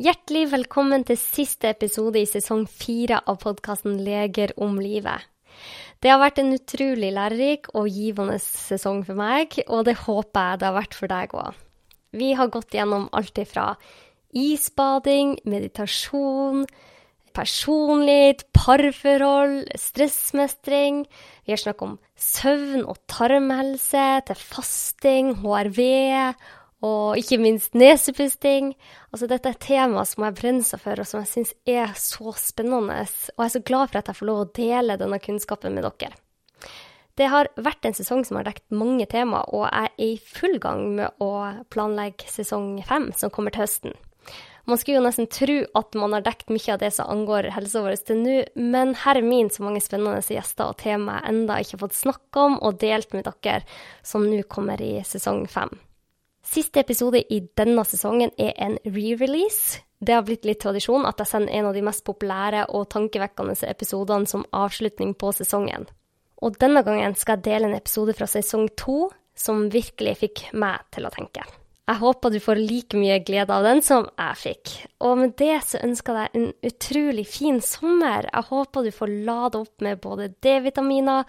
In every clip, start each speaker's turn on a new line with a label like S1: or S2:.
S1: Hjertelig velkommen til siste episode i sesong fire av podkasten Leger om livet. Det har vært en utrolig lærerik og givende sesong for meg, og det håper jeg det har vært for deg òg. Vi har gått gjennom alt ifra isbading, meditasjon, personlighet, parforhold, stressmestring. Vi har snakket om søvn og tarmhelse, til fasting, HRV og ikke minst nesepusting. Altså, dette er et tema som jeg brenner seg for, og som jeg syns er så spennende. Og jeg er så glad for at jeg får lov å dele denne kunnskapen med dere. Det har vært en sesong som har dekt mange tema, og jeg er i full gang med å planlegge sesong fem, som kommer til høsten. Man skulle jo nesten tro at man har dekt mye av det som angår helsa vår til nå, men her er min så mange spennende gjester og tema jeg enda ikke har fått snakka om og delt med dere, som nå kommer i sesong fem. Siste episode i denne sesongen er en re-release. Det har blitt litt tradisjon at jeg sender en av de mest populære og tankevekkende episodene som avslutning på sesongen. Og denne gangen skal jeg dele en episode fra sesong to som virkelig fikk meg til å tenke. Jeg håper du får like mye glede av den som jeg fikk. Og med det så ønsker jeg deg en utrolig fin sommer. Jeg håper du får lade opp med både D-vitaminer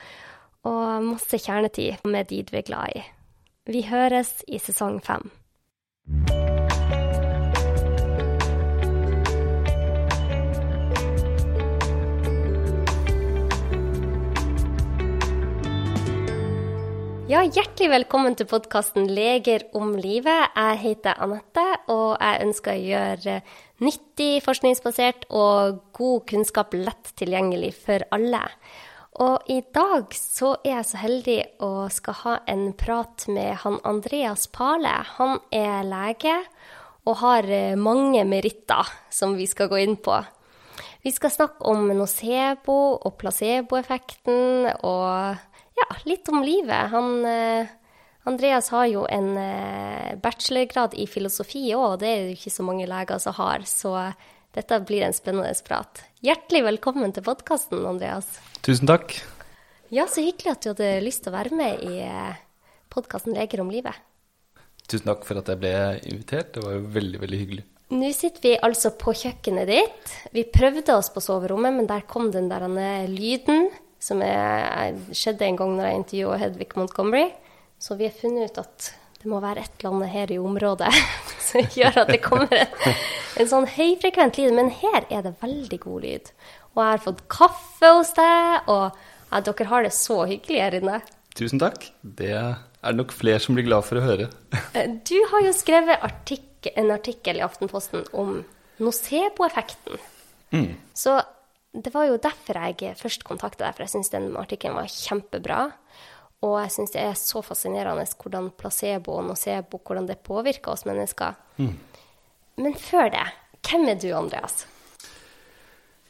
S1: og masse kjernetid med de du er glad i. Vi høres i sesong fem. Ja, hjertelig velkommen til podkasten Leger om livet. Jeg heter Anette, og jeg ønsker å gjøre nyttig, forskningsbasert og god kunnskap lett tilgjengelig for alle. Og i dag så er jeg så heldig å skal ha en prat med han Andreas Pale. Han er lege og har eh, mange meritter som vi skal gå inn på. Vi skal snakke om nocebo og placeboeffekten og ja, litt om livet. Han, eh, Andreas har jo en eh, bachelorgrad i filosofi òg, og det er jo ikke så mange leger som har. Så dette blir en spennende prat. Hjertelig velkommen til podkasten, Andreas.
S2: Tusen takk.
S1: Ja, så hyggelig at du hadde lyst til å være med i eh, podkasten Leger om livet.
S2: Tusen takk for at jeg ble invitert. Det var jo veldig, veldig hyggelig.
S1: Nå sitter vi altså på kjøkkenet ditt. Vi prøvde oss på soverommet, men der kom den der lyden som er, skjedde en gang når jeg intervjua Hedvig Montgomery. Så vi har funnet ut at det må være et eller annet her i området som gjør at det kommer en, en sånn høyfrekvent lyd. Men her er det veldig god lyd. Og jeg har fått kaffe hos deg, og ja, dere har det så hyggelig her inne.
S2: Tusen takk. Det er nok flere som blir glad for å høre.
S1: Eh, du har jo skrevet artikkel, en artikkel i Aftenposten om nocebo-effekten. Mm. Så det var jo derfor jeg først kontakta deg, for jeg syns den artikkelen var kjempebra. Og jeg syns det er så fascinerende hvordan placebo og nocebo hvordan det påvirker oss mennesker. Mm. Men før det, hvem er du, Andreas?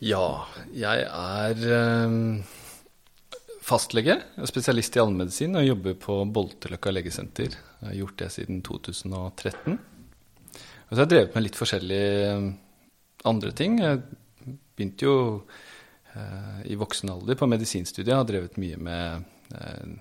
S2: Ja, jeg er um, fastlege, spesialist i allmedisin og jobber på Bolteløkka legesenter. Jeg har gjort det siden 2013. Og så har jeg drevet med litt forskjellige ehm, andre ting. Jeg begynte jo uh, i voksen alder på medisinstudiet. Har drevet mye med uh,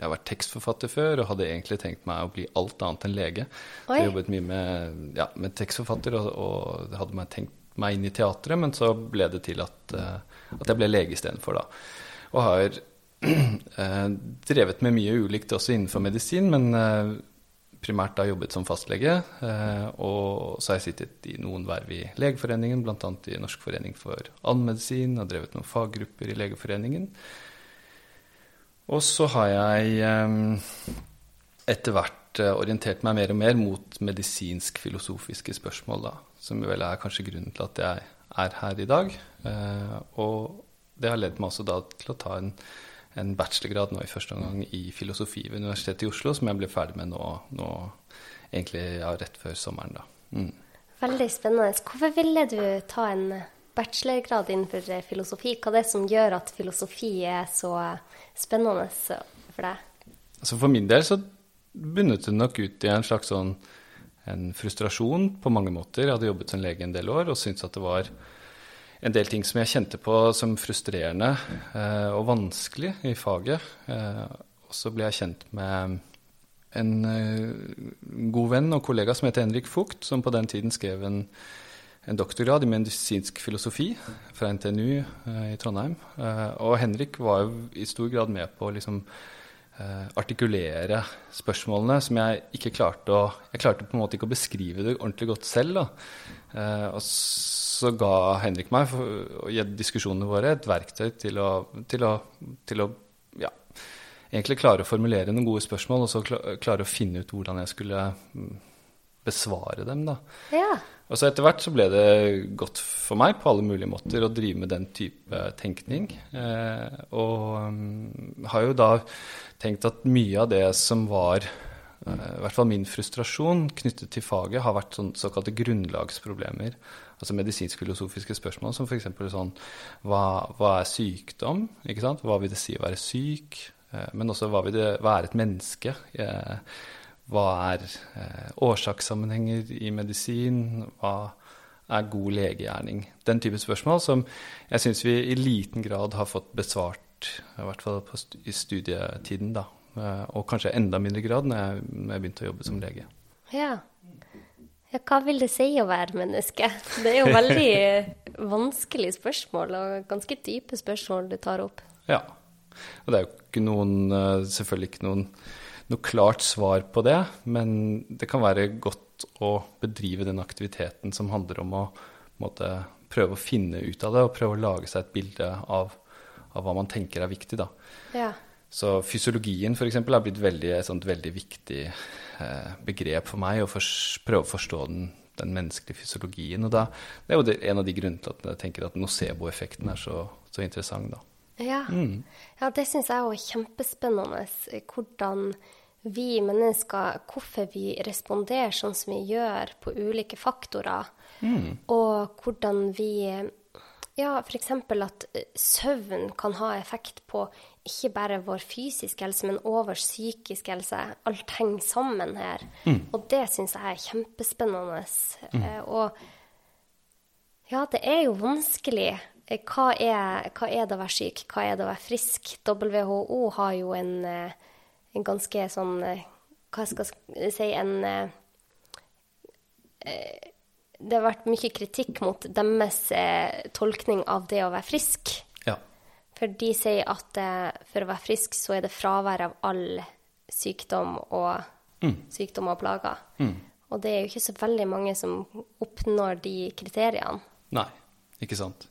S2: Jeg har vært tekstforfatter før og hadde egentlig tenkt meg å bli alt annet enn lege. Oi. jeg jobbet mye med, ja, med tekstforfatter og, og hadde meg tenkt meg inn i teatret, men så ble det til at, eh, at jeg ble lege istedenfor, da. Og har eh, drevet med mye ulikt også innenfor medisin, men eh, primært da jobbet som fastlege. Og så har jeg sittet i noen verv i Legeforeningen, bl.a. i Norsk forening for allmedisin, og drevet noen faggrupper i Legeforeningen. Og så har jeg etter hvert orientert meg mer og mer mot medisinsk-filosofiske spørsmål. da som vel er kanskje grunnen til at jeg er her i dag. Eh, og det har ledd meg også da til å ta en, en, bachelorgrad nå i første omgang i filosofi ved Universitetet i Oslo, som jeg ble ferdig med nå, nå egentlig ja, rett før sommeren. da. Mm.
S1: Veldig spennende. Hvorfor ville du ta en bachelorgrad innenfor filosofi? Hva er det som gjør at filosofi er så spennende for deg?
S2: Altså For min del så bunnet det nok ut i en slags sånn en frustrasjon på mange måter. Jeg hadde jobbet som lege en del år og syntes at det var en del ting som jeg kjente på som frustrerende eh, og vanskelig i faget. Eh, og så ble jeg kjent med en eh, god venn og kollega som heter Henrik Fugt, som på den tiden skrev en en doktorgrad i medisinsk filosofi fra NTNU eh, i Trondheim. Eh, og Henrik var jo i stor grad med på å liksom, eh, artikulere spørsmålene som jeg ikke klarte å Jeg klarte på en måte ikke å beskrive det ordentlig godt selv. Da. og så ga Henrik meg, og diskusjonene våre, et verktøy til å, til å, til å ja, egentlig klare å formulere noen gode spørsmål, og så klare å finne ut hvordan jeg skulle mm, besvare dem. Da.
S1: Ja.
S2: Og så etter hvert så ble det godt for meg på alle mulige måter å drive med den type tenkning. Eh, og um, har jo da tenkt at mye av det som var eh, i hvert fall min frustrasjon knyttet til faget, har vært sånn, såkalte grunnlagsproblemer. Altså medisinsk-filosofiske spørsmål som f.eks. sånn hva, hva, er sykdom? Ikke sant? Hva vil det si å være syk? Eh, men også hva vil det være et menneske? Eh, hva er eh, årsakssammenhenger i medisin? Hva er god legegjerning? Den type spørsmål som jeg syns vi i liten grad har fått besvart, i hvert fall st i studietiden, da. Eh, og kanskje enda mindre grad når jeg, når jeg begynte å jobbe som lege.
S1: Ja. ja. Hva vil det si å være menneske? Det er jo veldig vanskelig spørsmål, og ganske dype spørsmål du tar opp.
S2: Ja. Og det er jo ikke noen, eh, selvfølgelig ikke noen noe klart svar på det, men det kan være godt å bedrive den aktiviteten som handler om å måte, prøve å finne ut av det og prøve å lage seg et bilde av, av hva man tenker er viktig. Da.
S1: Ja.
S2: Så fysiologien f.eks. er blitt veldig, et sånt veldig viktig eh, begrep for meg, å prøve å forstå den, den, menneskelige fysiologien. Og da, det er jo det, en av de grunnene til at jeg tenker at nocebo-effekten er så, så interessant. Da.
S1: Ja, mm. ja det syns jeg òg er kjempespennende. Hvordan vi mennesker hvorfor vi responderer sånn som vi gjør på ulike faktorer. Mm. Og hvordan vi Ja, f.eks. at eh, søvn kan ha effekt på ikke bare vår fysiske helse, men også vår psykiske helse. Alt henger sammen her. Mm. Og det syns jeg er kjempespennende. Mm. Eh, og ja, det er jo vanskelig. Eh, hva er, hva er, det å være syk? Hva er det å være frisk? WHO har jo en en ganske sånn eh, Hva skal jeg si En eh, eh, Det har vært mye kritikk mot deres tolkning av det å være frisk.
S2: Ja.
S1: For de sier at for å være frisk, så er det fravær av all sykdom og, mm. sykdom og plager. Mm. Og det er jo ikke så veldig mange som oppnår de kriteriene.
S2: Nei, ikke sant.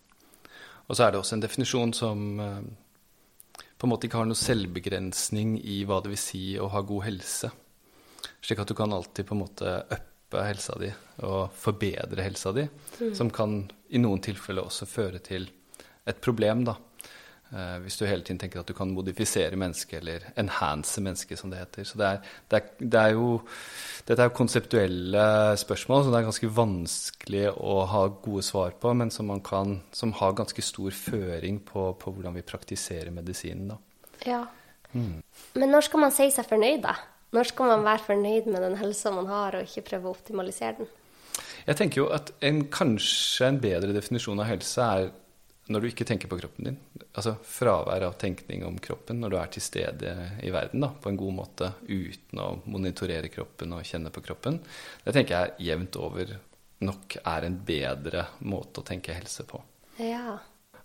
S2: Og så er det også en definisjon som på en måte ikke har noe selvbegrensning i hva det vil si å ha god helse. Slik at du kan alltid på en måte uppe helsa di og forbedre helsa di. Mm. Som kan i noen tilfeller også føre til et problem, da. Eh, hvis du hele tiden tenker at du kan modifisere mennesket, eller enhance mennesket, som det heter. Så det er, det er, det er jo Dette er jo konseptuelle spørsmål som det er ganske vanskelig å ha gode svar på, men som, kan, som har ganske stor føring på, på, hvordan vi praktiserer medisinen, da.
S1: Ja. Mm. Men når skal man si seg fornøyd, da? Når skal man være fornøyd med den helsa man har, og ikke prøve å optimalisere den?
S2: Jeg tenker jo at en, kanskje en bedre definisjon av helse er når du ikke tenker på kroppen din. Altså fravær av tenkning om kroppen når du er til stede i verden da, på en god måte uten å monitorere kroppen og kjenne på kroppen. Det tenker jeg jevnt over nok er en bedre måte å tenke helse på.
S1: Ja.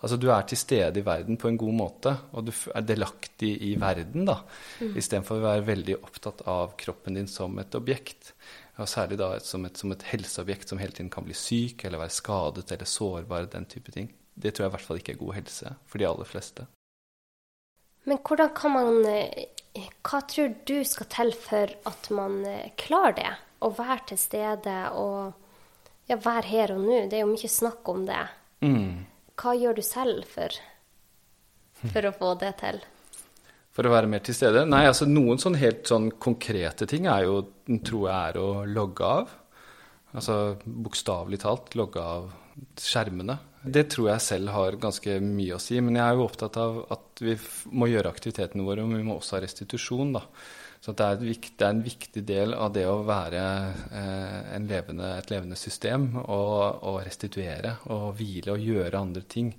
S2: Altså du er til stede i verden på en god måte, og du er delaktig i verden, da. Mm. Istedenfor å være veldig opptatt av kroppen din som et objekt. Og særlig da som et, som et helseobjekt som hele tiden kan bli syk eller være skadet eller sårbar, den type ting. Det tror jeg i hvert fall ikke er god helse for de aller fleste.
S1: Men hvordan kan man eh, Hva tror du skal til for at man eh, klarer det? Å være til stede og ja, være her og nå. Det er jo mye snakk om det. Mm. Hva gjør du selv for, for å få det til?
S2: For å være mer til stede? Nei, altså noen sånn helt sånn konkrete ting er jo, tror jeg, er å logge av. Altså bokstavelig talt logge av skjermene. Det tror jeg selv har ganske mye å si. Men jeg er jo opptatt av at vi må gjøre aktivitetene våre, men vi må også ha restitusjon. da. Så det er, viktig, det er, en viktig del av det å være eh, levende, et levende system og, restituere og hvile og gjøre andre ting.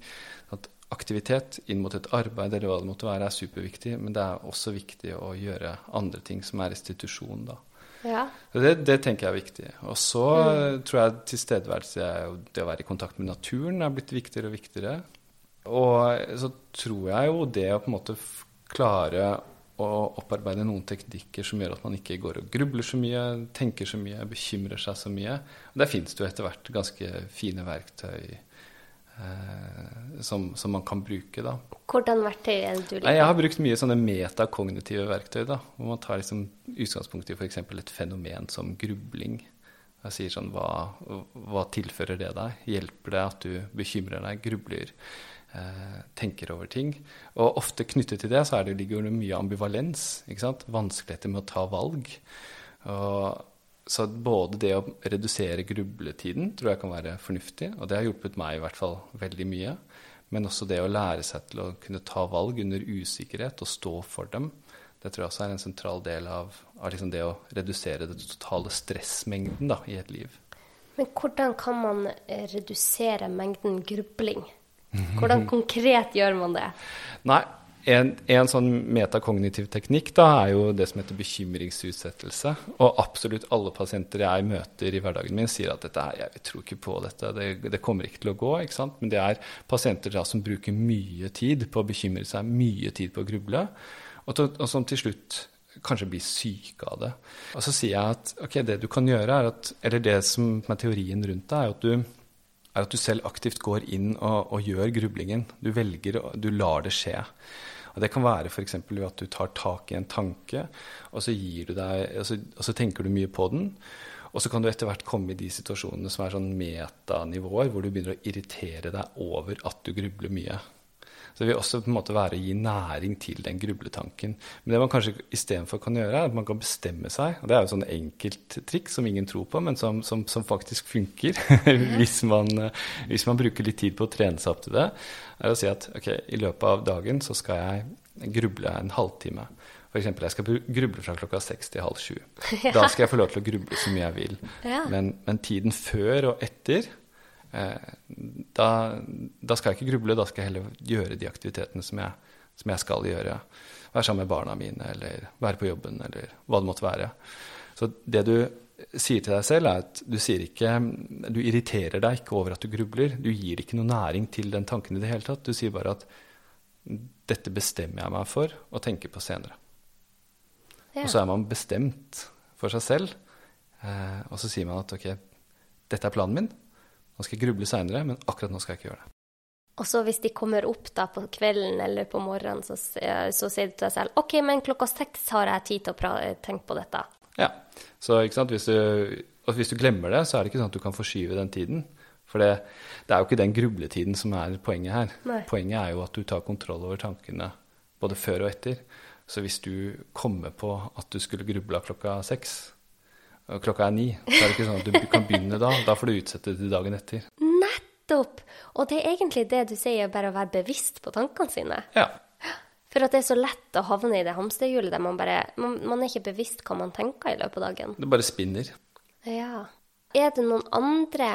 S2: At aktivitet inn mot et arbeid eller hva det måtte være, er superviktig, men det er også viktig å gjøre andre ting som er restitusjon. da.
S1: Ja.
S2: Det, det, tenker jeg er viktig. Og så mm. tror jeg tilstedeværelse og det å være i kontakt med naturen er blitt viktigere og viktigere. Og så tror jeg jo det å på en måte klare å opparbeide noen teknikker som gjør at man ikke går og grubler så mye, tenker så mye, bekymrer seg så mye. Og der finnes det jo etter hvert ganske fine verktøy som, som, man kan bruke, da.
S1: Hvordan verktøy er det du liker?
S2: Jeg har brukt mye sånne metakognitive verktøy, da. Hvor man tar liksom utgangspunkt i f.eks. et fenomen som grubling. Jeg sier sånn hva, hva tilfører det deg? Hjelper det at du bekymrer deg, grubler? Eh, tenker over ting. Og ofte knyttet til det så det, ligger det mye ambivalens. Vanskeligheter med å ta valg. Og, så både det å redusere grubletiden tror jeg kan være fornuftig, og det har hjulpet meg i hvert fall veldig mye. Men også det å lære seg til å kunne ta valg under usikkerhet og stå for dem. Det tror jeg også er en sentral del av, av liksom det å redusere den totale stressmengden da, i et liv.
S1: Men hvordan kan man eh, redusere mengden grubling? Hvordan konkret gjør man det?
S2: Nei, en, en, sånn metakognitiv teknikk da, er jo det som heter bekymringsutsettelse. Og absolutt alle pasienter jeg møter i hverdagen min, sier at dette, jeg tror ikke på dette, det, det kommer ikke til å gå. ikke sant? Men det er pasienter da, som bruker mye tid på å bekymre seg, mye tid på å gruble, og, til, og som til slutt kanskje blir syke av det. Og så sier jeg at ok, det du kan gjøre, er at, eller det som er teorien rundt det, er at du er at du selv aktivt går inn og, og gjør grublingen. Du velger, du lar det skje. Og Det kan være f.eks. ved at du tar tak i en tanke, og så, deg, og, så, og så, tenker du mye på den. Og så kan du etter hvert komme i de situasjonene som er sånn metanivåer, hvor du begynner å irritere deg over at du grubler mye. Så det vil også på en måte være å gi næring til den grubletanken. Men det man kanskje istedenfor kan gjøre, er at man kan bestemme seg. Og det er jo sånn enkelt triks som ingen tror på, men som, som, som faktisk funker hvis, man, hvis, man, bruker litt tid på å trene seg opp til det. er å si at ok, i løpet av dagen så skal jeg gruble en halvtime. F.eks. jeg skal gruble fra klokka seks til halv sju. Da skal jeg få lov til å gruble så mye jeg vil. Men, men tiden før og etter da, da, skal jeg ikke gruble, da skal jeg heller gjøre de aktivitetene som jeg, som jeg, skal gjøre. Være sammen med barna mine, eller være på jobben, eller hva det måtte være. Så det du sier til deg selv, er at du ikke Du irriterer deg ikke over at du grubler. Du gir ikke noe næring til den tanken i det hele tatt. Du sier bare at dette bestemmer jeg meg for å tenke på senere. Ja. Og så er man bestemt for seg selv, eh, og så sier man at ok, dette er planen min. Nå skal jeg gruble seinere, men akkurat nå skal jeg ikke gjøre det.
S1: Og så hvis de kommer opp da på kvelden eller på morgenen, så, så sier du til deg selv OK, men klokka seks har jeg tid til å tenke på dette.
S2: Ja. Så hvis du, hvis du, glemmer det, så er det ikke sånn at du kan forskyve den tiden. For det, det er jo ikke den grubletiden som er poenget her. Nei. Poenget er jo at du tar kontroll over tankene både før og etter. Så hvis du kommer på at du skulle grubla klokka seks, og klokka er ni. Så er det ikke sånn at du kan begynne da. Da får du utsette det til dagen etter.
S1: Nettopp! Og det er egentlig det du sier, bare å være bevisst på tankene sine.
S2: Ja.
S1: For at det er så lett å havne i det hamsterhjulet der man bare man, man, er ikke bevisst hva man tenker i løpet av dagen.
S2: Det bare spinner.
S1: Ja. Er det noen andre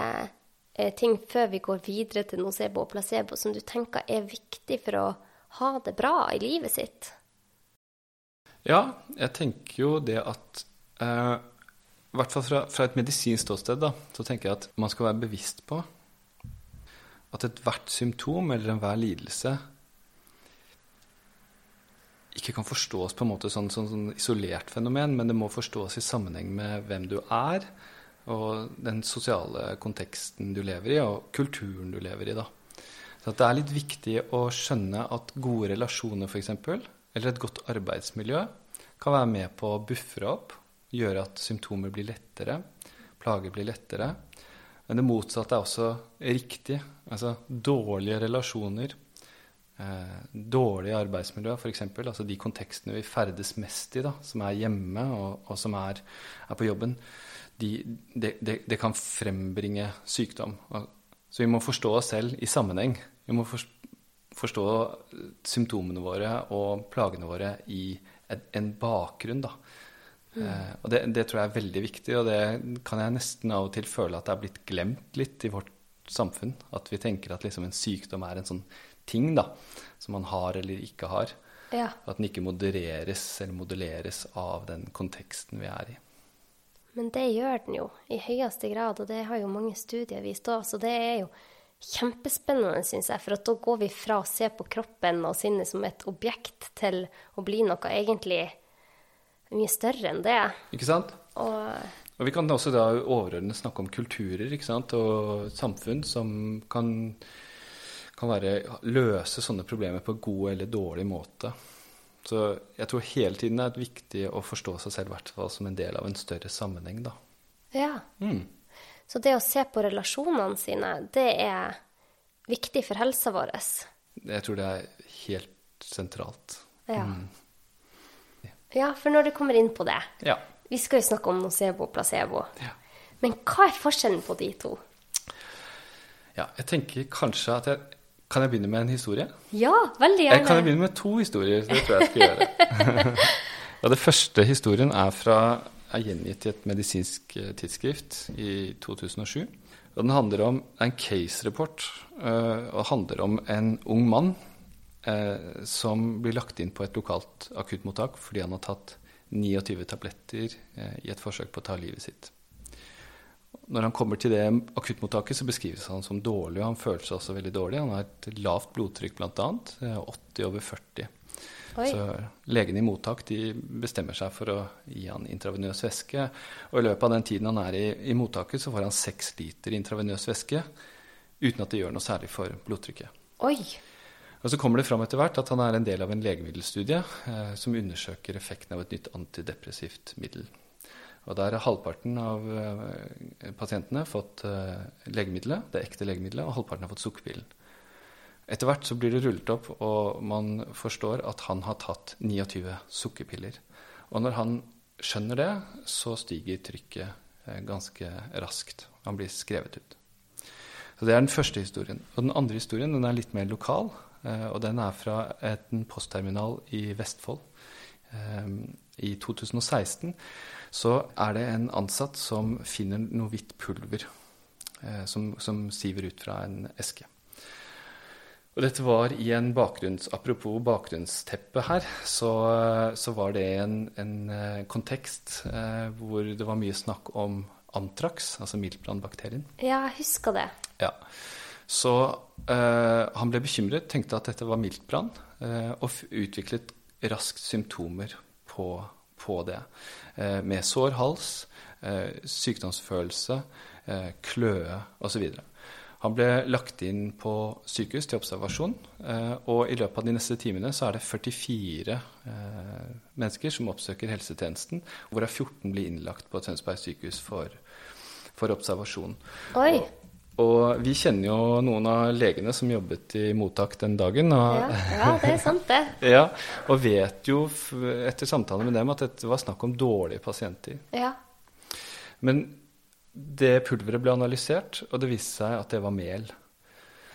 S1: eh, ting før vi går videre til nocebo og placebo som du tenker er viktig for å ha det bra i livet sitt?
S2: Ja, jeg tenker jo det at eh, i hvert fall fra, fra et medisinsk ståsted, da, så tenker jeg at man skal være bevisst på at ethvert symptom eller enhver lidelse ikke kan forstås på en måte sånn, sånn, sånn, isolert fenomen, men det må forstås i sammenheng med hvem du er, og den sosiale konteksten du lever i, og kulturen du lever i. da. Så Det er litt viktig å skjønne at gode relasjoner, f.eks., eller et godt arbeidsmiljø, kan være med på å buffre opp gjøre at symptomer blir lettere, plager blir lettere. Men det motsatte er også riktig. Altså dårlige relasjoner, eh, dårlig arbeidsmiljø f.eks., altså de kontekstene vi ferdes mest i, da, som er hjemme og, og som er, er, på jobben, de, det, de, de kan frembringe sykdom. Så vi må forstå oss selv i sammenheng. Vi må forstå symptomene våre og plagene våre i en bakgrunn. da. Mm. Eh, og det, det, tror jeg er veldig viktig, og det kan jeg nesten av og til føle at det er blitt glemt litt i vårt samfunn. At vi tenker at liksom en sykdom er en sånn ting da, som man har eller ikke har. Ja. At den ikke modereres eller modelleres av den konteksten vi er i.
S1: Men det gjør den jo i høyeste grad, og det har jo mange studier vist òg. Så det er jo kjempespennende, syns jeg. For da går vi fra å se på kroppen og sinnet som et objekt, til å bli noe egentlig mye større enn det.
S2: Ikke sant?
S1: Og
S2: Og vi kan også da overordnet snakke om kulturer ikke sant? og samfunn som kan, kan være, løse sånne problemer på god eller dårlig måte. Så jeg tror hele tiden det er viktig å forstå seg selv hvert som en del av en større sammenheng. da.
S1: ja.
S2: Mm.
S1: Så det å se på relasjonene sine, det er viktig for helsa vår.
S2: Jeg tror det er helt sentralt.
S1: Ja. Ja, for når du kommer inn på det
S2: Ja.
S1: Vi skal jo snakke om nocebo og placebo.
S2: Ja.
S1: Men hva er forskjellen på de to?
S2: ja. Jeg tenker kanskje at jeg Kan jeg begynne med en historie?
S1: Ja, veldig gjerne.
S2: Jeg kan jeg begynne med to historier. Det tror jeg jeg skal gjøre. ja, det første historien er, fra, er gjengitt i et medisinsk eh, tidsskrift i 2007. Og den handler om en case-report eh, og handler om en ung mann eh, som blir lagt inn på et lokalt akuttmottak fordi han har tatt 29 tabletter eh, i et forsøk på å ta livet sitt. Når han kommer til det akuttmottaket, så beskrives han som dårlig. og Han føler seg også veldig dårlig. Han har et lavt blodtrykk bl.a. 80 over 40.
S1: Oi.
S2: Så legene i mottak de bestemmer seg for å gi han intravenøs væske. Og i løpet av den tiden han er i, i mottaket, så får han seks liter intravenøs væske uten at det gjør noe særlig for blodtrykket.
S1: Oi.
S2: Og Så kommer det fram etter hvert at han er en del av en legemiddelstudie eh, som undersøker effekten av et nytt antidepressivt middel. Og Der har halvparten av eh, pasientene fått eh, legemiddelet, det ekte legemiddelet, og halvparten har fått sukkerpillen. Etter hvert så blir det rullet opp, og man forstår at han har tatt 29 sukkerpiller. Og når han skjønner det, så stiger trykket eh, ganske raskt. Han blir skrevet ut. Så Det er den første historien. Og den andre historien den er litt mer lokal. Eh, Og den er fra en postterminal i Vestfold. Eh, I 2016 så er det en ansatt som finner noe hvitt pulver eh, som, som siver ut fra en eske. Og dette var i en bakgrunns... Apropos bakgrunnsteppe her, så, så var det en, en eh, kontekst eh, hvor det var mye snakk om antrax, altså miltbrannbakterien.
S1: Ja, jeg husker det.
S2: Ja. Så eh, han ble bekymret, tenkte at dette var miltbrann, eh, og utviklet raskt symptomer på, på det. Eh, med sår hals, eh, sykdomsfølelse, eh, kløe osv. Han ble lagt inn på sykehus til observasjon, eh, og i løpet av de neste timene så er det 44 eh, mennesker som oppsøker helsetjenesten, hvorav 14 blir innlagt på Tønsberg sykehus for, for observasjon.
S1: Oi.
S2: Og vi kjenner jo noen av legene som jobbet i mottak den dagen. Og,
S1: Ja, ja, det er sant, det.
S2: ja, og vet jo etter samtale med dem at det var snakk om dårlige pasienter.
S1: Ja.
S2: Men det pulveret ble analysert, og det viste seg at det var mel.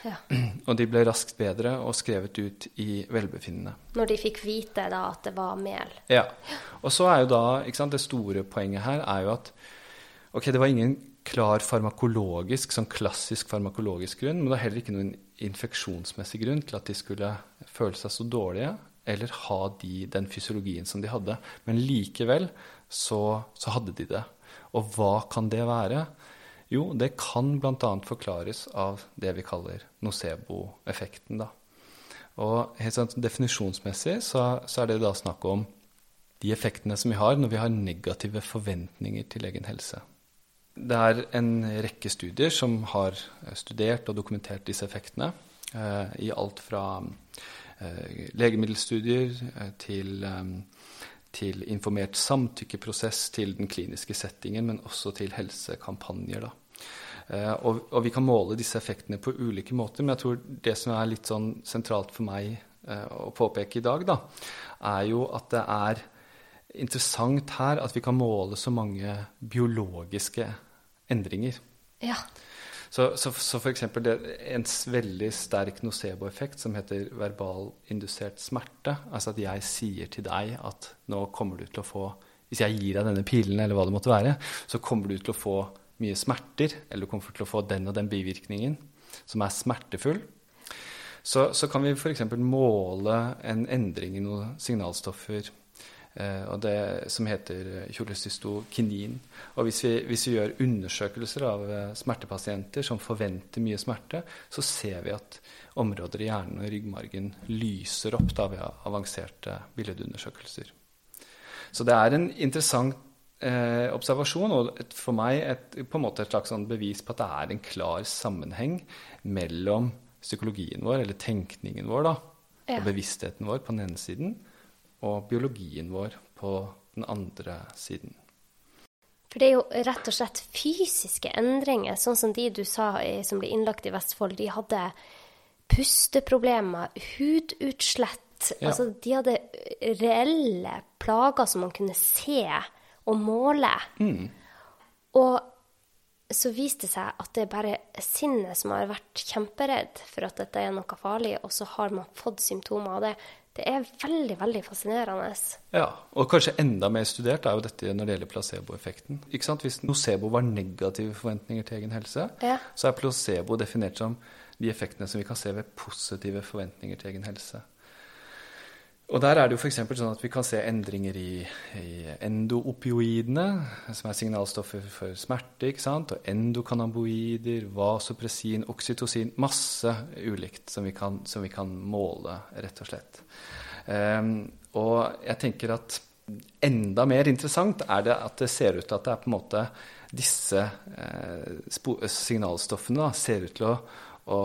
S1: ja.
S2: Og de ble raskt bedre og skrevet ut i velbefinnende.
S1: Når de fikk vite da at det var mel.
S2: Ja. Og så er jo da ikke sant, Det store poenget her er jo at ok, det var ingen klar farmakologisk, sånn klassisk farmakologisk grunn, men det var heller ikke noen infeksjonsmessig grunn til at de skulle føle seg så dårlige eller ha de, den fysiologien som de hadde. Men likevel så, så hadde de det. Og hva kan det være? Jo, det kan bl.a. forklares av det vi kaller nocebo-effekten. Og helt sånn definisjonsmessig så, så er det da snakk om de effektene som vi har når vi har negative forventninger til egen helse. Det er en rekke studier som har studert og dokumentert disse effektene. Eh, I alt fra eh, legemiddelstudier eh, til, eh, til informert samtykkeprosess til den kliniske settingen, men også til helsekampanjer. Eh, og, og vi kan måle disse effektene på ulike måter, men jeg tror det som er litt sånn sentralt for meg eh, å påpeke i dag, da, er jo at det er interessant her at vi kan måle så mange biologiske endringer.
S1: Ja.
S2: Så, så, så det, en veldig sterk nocebo-effekt som heter verbalindusert smerte. Altså at jeg sier til deg at nå kommer du til å få Hvis jeg gir deg denne pilen, eller hva det måtte være, så kommer du til å få mye smerter, eller du kommer til å få den og den bivirkningen som er smertefull. Så, så kan vi f.eks. måle en endring i noen signalstoffer og det som heter kjolestystokinin. Og hvis vi, hvis vi, gjør undersøkelser av eh, smertepasienter som forventer mye smerte, så ser vi at områder i hjernen og ryggmargen lyser opp da ved avanserte billedundersøkelser. Så det er en interessant eh, observasjon, og et, for meg et, på en måte et slags sånn bevis på at det er en klar sammenheng mellom psykologien vår, eller tenkningen vår, da, ja. og bevisstheten vår på den ene siden, og biologien vår på den andre siden.
S1: For det er jo rett og slett fysiske endringer, sånn som de du sa som ble innlagt i Vestfold. De hadde pusteproblemer, hudutslett. Ja. Altså, de hadde reelle plager som man kunne se og måle. Mm. Og så viste det seg at det er bare sinnet som har vært kjemperedd for at dette er noe farlig, og så har man fått symptomer av det. Det er veldig veldig fascinerende.
S2: Ja, og kanskje enda mer studert er jo dette når det gjelder placeboeffekten. Ikke sant? Hvis nocebo var negative forventninger til egen helse, ja. så er placebo definert som de effektene som vi kan se ved positive forventninger til egen helse. Og der er det jo f.eks. sånn at vi kan se endringer i, i endoopioidene, som er signalstoffer for smerte, ikke sant? og endokanamboider, vasopressin, oksytocin Masse ulikt som vi kan, som vi kan måle, rett og slett. Um, og jeg tenker at enda mer interessant er det at det ser ut til at det er på en måte disse eh, signalstoffene da, ser ut til å, å,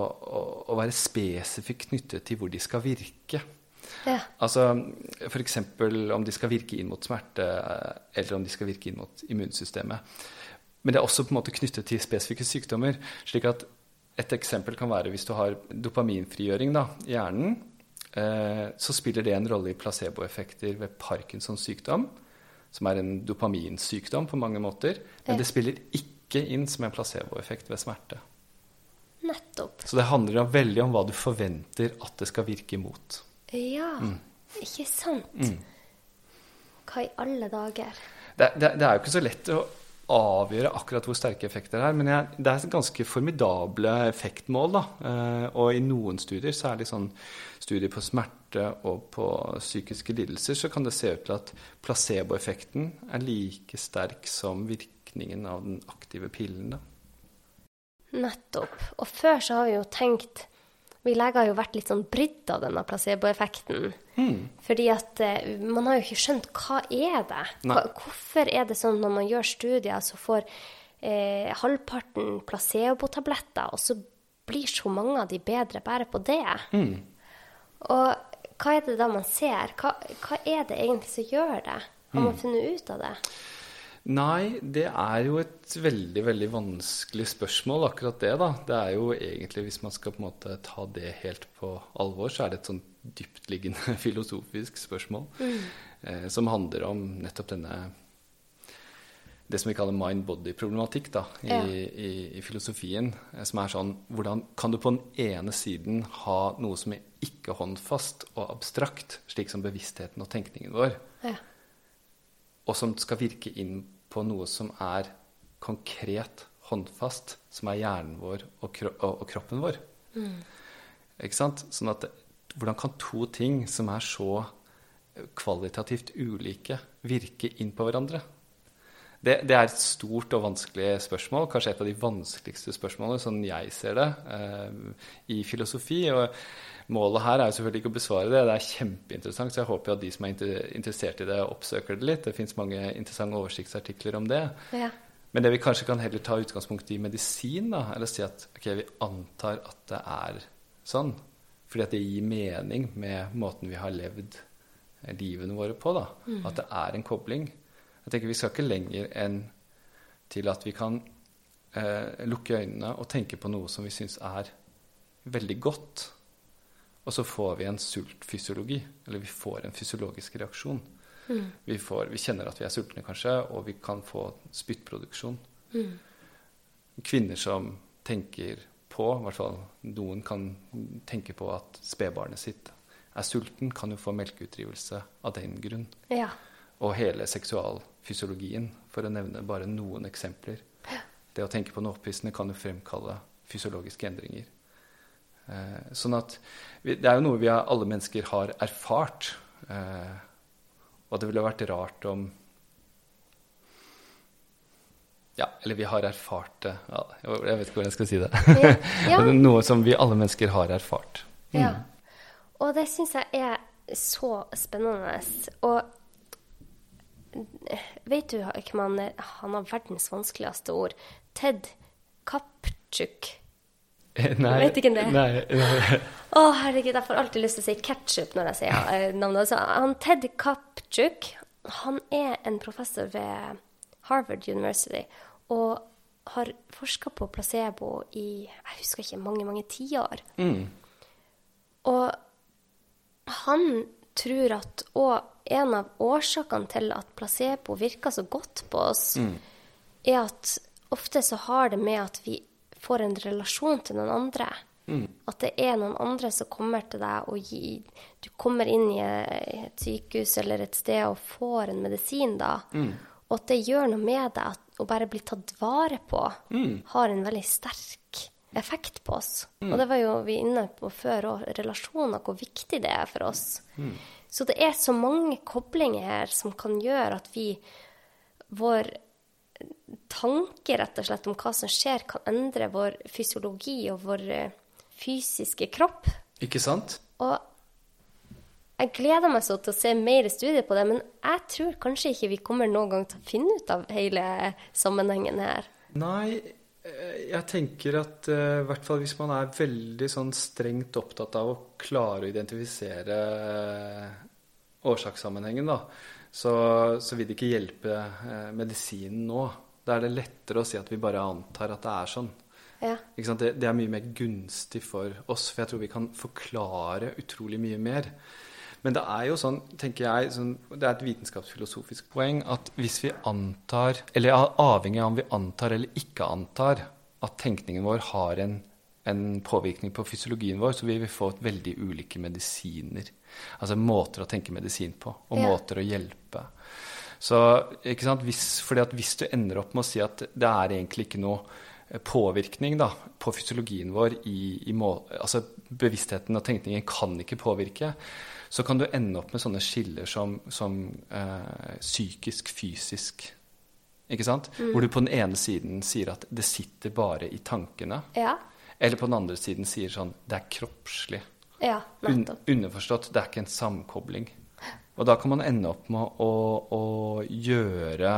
S2: å, være spesifikt knyttet til hvor de skal virke. Ja. Altså F.eks. om de skal virke inn mot smerte, eller om de skal virke inn mot immunsystemet. Men det er også på en måte knyttet til spesifikke sykdommer. slik at Et eksempel kan være hvis du har dopaminfrigjøring da, i hjernen. Eh, så spiller det en rolle i placeboeffekter ved Parkinsons sykdom, som er en dopaminsykdom på mange måter. Men det spiller ikke inn som en placeboeffekt ved smerte.
S1: Nettopp.
S2: Så det handler veldig om hva du forventer at det skal virke imot.
S1: Ja, mm. ikke sant? Mm. Hva i alle dager?
S2: Det, det, det, er jo ikke så lett å avgjøre akkurat hvor sterke effekter det er. Men jeg, det er ganske formidable effektmål. Da. Eh, og i noen studier, særlig sånn studier på smerte og på psykiske lidelser, så kan det se ut til at placeboeffekten er like sterk som virkningen av den aktive pillen. Da.
S1: Nettopp. Og før så har vi jo tenkt vi leger har jo vært litt sånn brydd av denne placeboeffekten. Mm. Fordi at uh, man har jo ikke skjønt hva er det hva, Hvorfor er det sånn når man gjør studier, så får uh, halvparten placebotabletter, og så blir så mange av de bedre bare på det? Mm. Og hva er det da man ser? Hva, hva er det egentlig som gjør det? Har man mm. funnet ut av det?
S2: Nei, det er jo et veldig veldig vanskelig spørsmål, akkurat det. da. Det er jo egentlig, Hvis man skal på en måte ta det helt på alvor, så er det et sånn dyptliggende filosofisk spørsmål mm. eh, som handler om nettopp denne det som vi kaller mind-body-problematikk da, i, ja. i, i, filosofien. Eh, som er sånn Hvordan kan du på den ene siden ha noe som er ikke håndfast og abstrakt, slik som bevisstheten og tenkningen vår, ja og som skal virke inn på noe som er konkret, håndfast, som er hjernen vår og, kro og, kroppen vår. Mm. Ikke sant? Sånn at hvordan kan to ting som er så kvalitativt ulike, virke inn på hverandre? Det, det, er et stort og vanskelig spørsmål. Kanskje et av de vanskeligste spørsmålene, sånn jeg ser det, eh, i filosofi. Og målet her er jo selvfølgelig ikke å besvare det. Det er kjempeinteressant, så jeg håper at de som er interessert i det, oppsøker det litt. Det fins mange interessante oversiktsartikler om det. Ja. Men det vi kanskje kan heller ta utgangspunkt i medisin, da, eller si at ok, vi antar at det er sånn. Fordi at det gir mening med måten vi har levd livene våre på. da, mm. At det er en kobling. Jeg tenker Vi skal ikke lenger enn til at vi kan eh, lukke øynene og tenke på noe som vi syns er veldig godt. Og så får vi en sultfysiologi, eller vi får en fysiologisk reaksjon. Mm. Vi, får, vi, kjenner at vi er sultne, kanskje, og vi kan få spyttproduksjon. Mm. Kvinner som tenker på, i hvert fall noen kan tenke på at spedbarnet sitt er sulten, kan jo få melkeutdrivelse av den grunn. Ja og hele seksualfysiologien, for å nevne bare noen eksempler. Det å tenke på noe opphissende kan jo fremkalle fysiologiske endringer. Eh, sånn at Det er jo noe vi alle mennesker har erfart. Eh, Og det ville vært rart om Ja, eller vi har erfart det. Ja, jeg vet ikke hvordan jeg skal si det.
S1: Ja. Ja.
S2: Noe som vi alle mennesker har erfart.
S1: Ja. Og det syns jeg er så spennende. Og vet du hvem han er? Han har verdens vanskeligste ord. Ted Kapchuk.
S2: Nei,
S1: Vet ikke det.
S2: er.
S1: Å, herregud, jeg får alltid lyst til å si ketchup når jeg sier eh, navnet. Så han Ted Kapchuk, han er en professor ved Harvard University og har forska på placebo i jeg husker ikke, mange, mange tiår.
S2: Mm.
S1: Og han tror at Og en av årsakene til at placebo virker så godt på oss, er at ofte så har det med at vi får en relasjon til noen andre. At det er noen andre som kommer til deg og gir Du kommer inn i et sykehus eller et sted og får en medisin da. Og at det gjør noe med deg at å bare bli tatt vare på har en veldig sterk effekt på oss. Og det var jo vi inne på før òg, relasjoner, hvor viktig det er for oss. Så det er så mange koblinger her som kan gjøre at vi Vår tanke rett og slett om hva som skjer, kan endre vår fysiologi og vår eh, fysiske kropp.
S2: Ikke sant?
S1: Og jeg gleder meg så til å se mer studier på det, men jeg tror kanskje ikke vi kommer noen gang til å finne ut av hele sammenhengen her.
S2: Nei, eh, jeg tenker at eh, i hvert fall hvis man er veldig sånn strengt opptatt av å klare å identifisere uh, årsakssammenhengen, da, så, så vil det ikke hjelpe uh, medisinen nå. Da er det lettere å si at vi bare antar at det er sånn.
S1: Ja.
S2: Det, det er mye mer gunstig for oss, for jeg tror vi kan forklare utrolig mye mer. Men det er jo sånn, tenker jeg, sånn, det er et vitenskapsfilosofisk poeng at hvis vi antar, eller er avhengig av om vi antar eller ikke antar at tenkningen vår har en, en påvirkning på fysiologien vår, så vil vi få veldig ulike medisiner. Altså måter å tenke medisin på, og
S1: Ja.
S2: måter å hjelpe. Så, ikke sant? Hvis, fordi at hvis du ender opp med å si at det er egentlig ikke noe eh, påvirkning da, på fysiologien vår i, i mål, altså Bevisstheten og tenkningen kan ikke påvirke. Så kan du ende opp med sånne skiller som, som eh, psykisk, fysisk. Ikke sant? Hvor du på den ene siden sier at det sitter bare i tankene.
S1: Ja.
S2: Eller på den andre siden sier sånn det er kroppslig.
S1: Ja,
S2: Un underforstått, det er ikke en samkobling. Og da kan man ende opp med å, å gjøre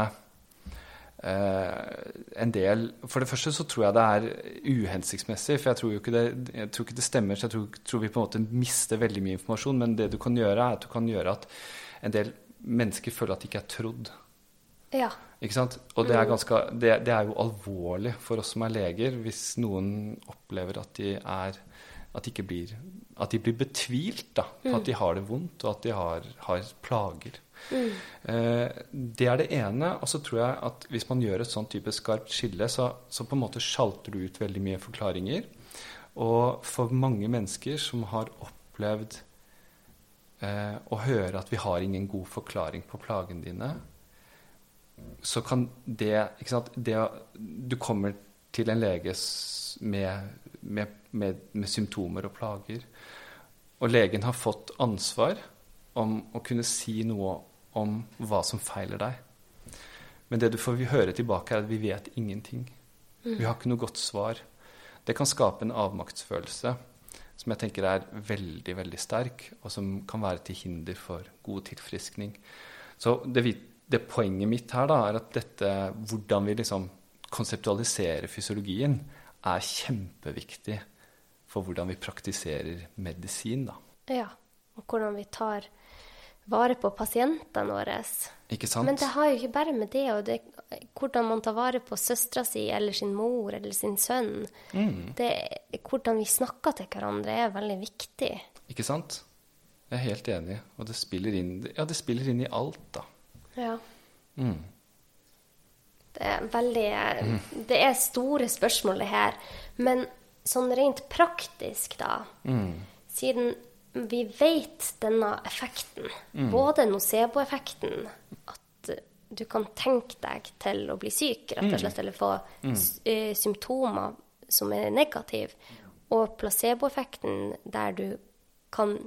S2: eh, en del For det første så tror jeg det er uhensiktsmessig, for jeg tror jo ikke det, tror ikke det stemmer. Så jeg tror, tror vi på en måte mister veldig mye informasjon. Men det du kan gjøre, er at du kan gjøre at en del mennesker føler at de ikke er trodd.
S1: Ja.
S2: Ikke sant? Og det er, ganske, det, det er jo alvorlig for oss som er leger, hvis noen opplever at de er at de, ikke blir, at de blir betvilt da, på at de har det vondt, og at de har, har plager. Eh, det er det ene. Og så tror jeg at hvis man gjør et sånn type skarpt skille, så, så på en måte sjalter du ut veldig mye forklaringer. Og for mange mennesker som har opplevd eh, å høre at vi har ingen god forklaring på plagene dine, så kan det, ikke sant, det Du kommer til en lege med, med, med, med symptomer og plager, og legen har fått ansvar om å kunne si noe om hva som feiler deg. Men det du får høre tilbake, er at vi vet ingenting. Vi har ikke noe godt svar. Det kan skape en avmaktsfølelse som jeg tenker er veldig, veldig sterk, og som kan være til hinder for god tilfriskning. Så det, det poenget mitt her da, er at dette, hvordan vi liksom konseptualiserer fysiologien, er kjempeviktig for hvordan vi praktiserer medisin. da.
S1: ja. Og hvordan vi tar vare på pasientene våre.
S2: Ikke sant?
S1: Men det har jo ikke bare med det og det, hvordan man tar vare på søstera si eller sin mor eller sin sønn.
S2: Mm.
S1: Det, hvordan vi snakker til hverandre, er veldig viktig.
S2: Ikke sant? Jeg er helt enig. Og det spiller inn, ja, det spiller inn i alt, da.
S1: Ja.
S2: Mm.
S1: Det er veldig Det er store spørsmål, det her. Men sånn rent praktisk, da Siden vi vet denne effekten, både nocebo-effekten, at du kan tenke deg til å bli syk, rett og slett, eller få s- eh, symptomer som er negative, og placebo-effekten der du kan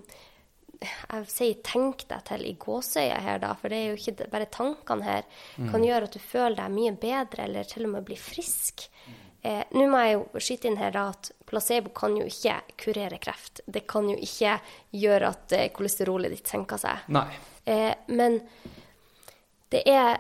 S1: jeg sier 'tenk deg til' i gåseøya her, da, for det er jo ikke bare tankene her, kan gjøre at du føler deg mye bedre, eller til og med blir frisk. Eh, Nå må jeg jo skyte inn her at placebo kan jo ikke kurere kreft. Det kan jo ikke gjøre at eh, kolesterolet ditt senker seg.
S2: Nei.
S1: Eh, men det er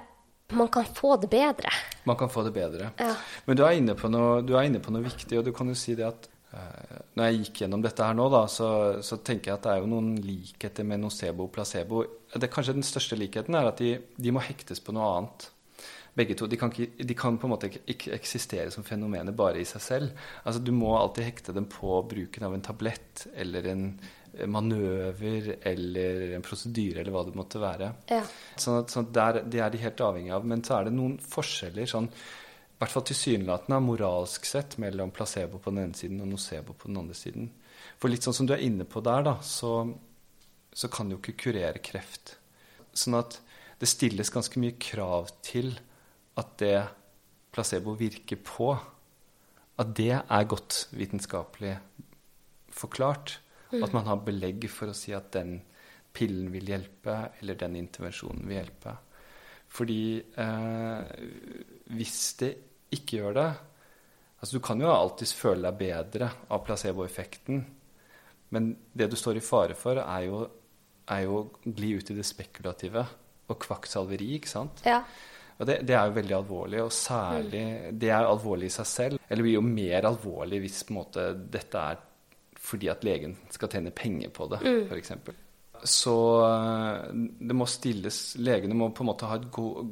S1: Man kan få det bedre.
S2: Man kan få det bedre.
S1: Ja.
S2: Men du er, inne på noe, du inne på noe viktig, og du kan jo si det at eh, når jeg gikk gjennom dette her nå, da, så, så tenker jeg at det er jo noen likheter med nocebo og placebo. Det, kanskje den største likheten er at de, de må hektes på noe annet. Begge to. De kan, ikke, de kan på en måte ikke, ikke eksistere som fenomener bare i seg selv. Altså, du må alltid hekte dem på bruken av en tablett eller en manøver eller en prosedyre eller hva det måtte være.
S1: Ja.
S2: Sånn at, sånn der, Det er de helt avhengig av. Men så er det noen forskjeller, sånn, i hvert fall tilsynelatende moralsk sett, mellom placebo på den ene siden og nocebo på den andre siden. For litt sånn som du er inne på der, da, så, så kan du jo ikke kurere kreft. Sånn at det stilles ganske mye krav til at det placebo virker på, at det er godt vitenskapelig forklart. At man har belegg for å si at den pillen vil hjelpe, eller den intervensjonen vil hjelpe. Fordi eh, hvis det ikke gjør det Altså, du kan jo alltids føle deg bedre av placeboeffekten, men det du står i fare for, er jo, er jo å gli ut i det spekulative og kvakksalveri, ikke sant?
S1: Ja.
S2: Og det, det er jo veldig alvorlig, og særlig Det er alvorlig i seg selv. Eller blir jo mer alvorlig hvis på en måte dette er fordi at legen skal tjene penger på det,
S1: Mm.
S2: f.eks. Så eh, det må stilles Legene må på en måte ha en god,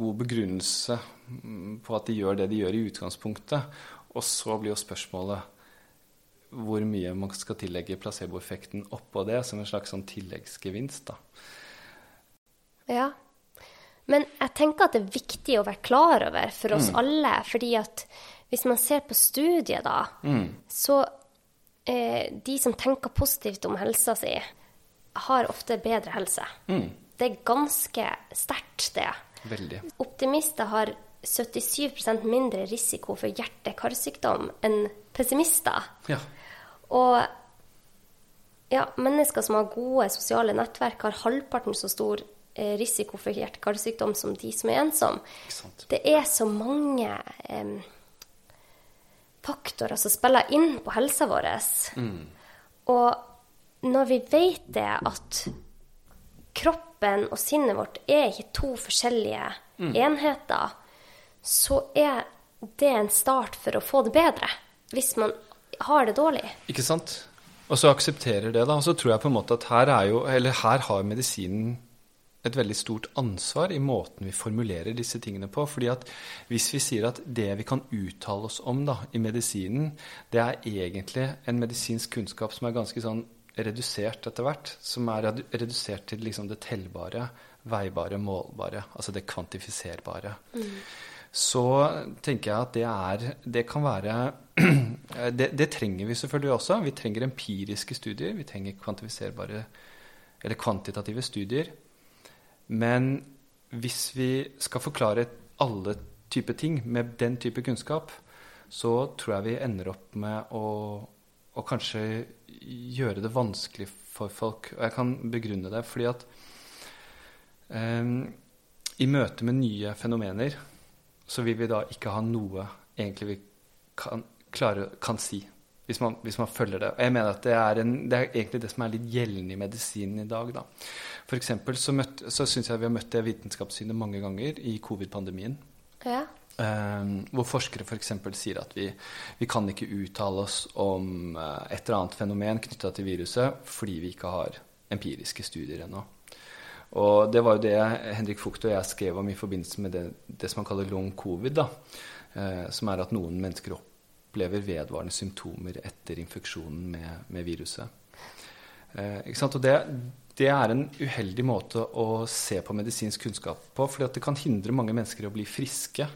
S2: god begrunnelse mm, på at de gjør det de gjør i utgangspunktet. Og så blir jo spørsmålet hvor mye man skal tillegge placeboeffekten oppå det som en slags sånn tilleggsgevinst. da.
S1: Ja. Men jeg tenker at det er viktig å være klar over for
S2: Mm.
S1: oss alle. fordi at hvis man ser på studiet, da,
S2: Mm.
S1: så eh, de som tenker positivt om helsa si, har ofte bedre helse.
S2: Mm.
S1: Det er ganske sterkt, det.
S2: Veldig.
S1: Optimister har 77% mindre risiko for hjerte-karsykdom enn pessimister.
S2: Ja.
S1: Og ja, mennesker som har gode sosiale nettverk, har halvparten så stor risiko for hjerte-karsykdom som de som er ensomme. Det er så mange em, faktorer som spiller inn på helsa vår. Og når vi vet det at kroppen og sinnet vårt er ikke to forskjellige enheter, så er det en start for å få det bedre. Hvis man har det dårlig.
S2: Ikke sant? Og så aksepterer det, da. Og så tror jeg på en måte at her er jo Eller her har medisinen et veldig stort ansvar i måten vi formulerer disse tingene på. fordi at hvis vi sier at det vi kan uttale oss om da, i medisinen, det er egentlig en medisinsk kunnskap som er ganske sånn redusert etter hvert. Som er redusert til liksom det tellbare, veibare, målbare. Altså det kvantifiserbare. Så tenker jeg at det er Det kan være det, det trenger vi selvfølgelig også. Vi trenger empiriske studier. Vi trenger kvantifiserbare eller kvantitative studier. Men hvis vi skal forklare alle typer ting med den type kunnskap, så tror jeg vi ender opp med å, å kanskje gjøre det vanskelig for folk. Og jeg kan begrunne det fordi at eh, i møte med nye fenomener så vil vi da ikke ha noe egentlig vi kan, klare, kan si. Hvis man, hvis man følger det. Og jeg mener at det er, en, det er egentlig det som er litt gjeldende i medisinen i dag. Da. For eksempel så, møtt, så syns jeg vi har møtt det vitenskapssynet mange ganger i covid-pandemien.
S1: Ja.
S2: Um, hvor forskere f.eks. sier at vi, vi kan ikke uttale oss om eh, et eller annet fenomen knytta til viruset fordi vi ikke har empiriske studier ennå. Og det var jo det Henrik Fugt og jeg skrev om i forbindelse med det, det som man kaller long covid. da, uh, Som er at noen mennesker opplever vedvarende symptomer etter infeksjonen med, med viruset. Uh, ikke sant? Og det, det er en uheldig måte å se på medisinsk kunnskap på, fordi det kan hindre mange mennesker i å bli friske.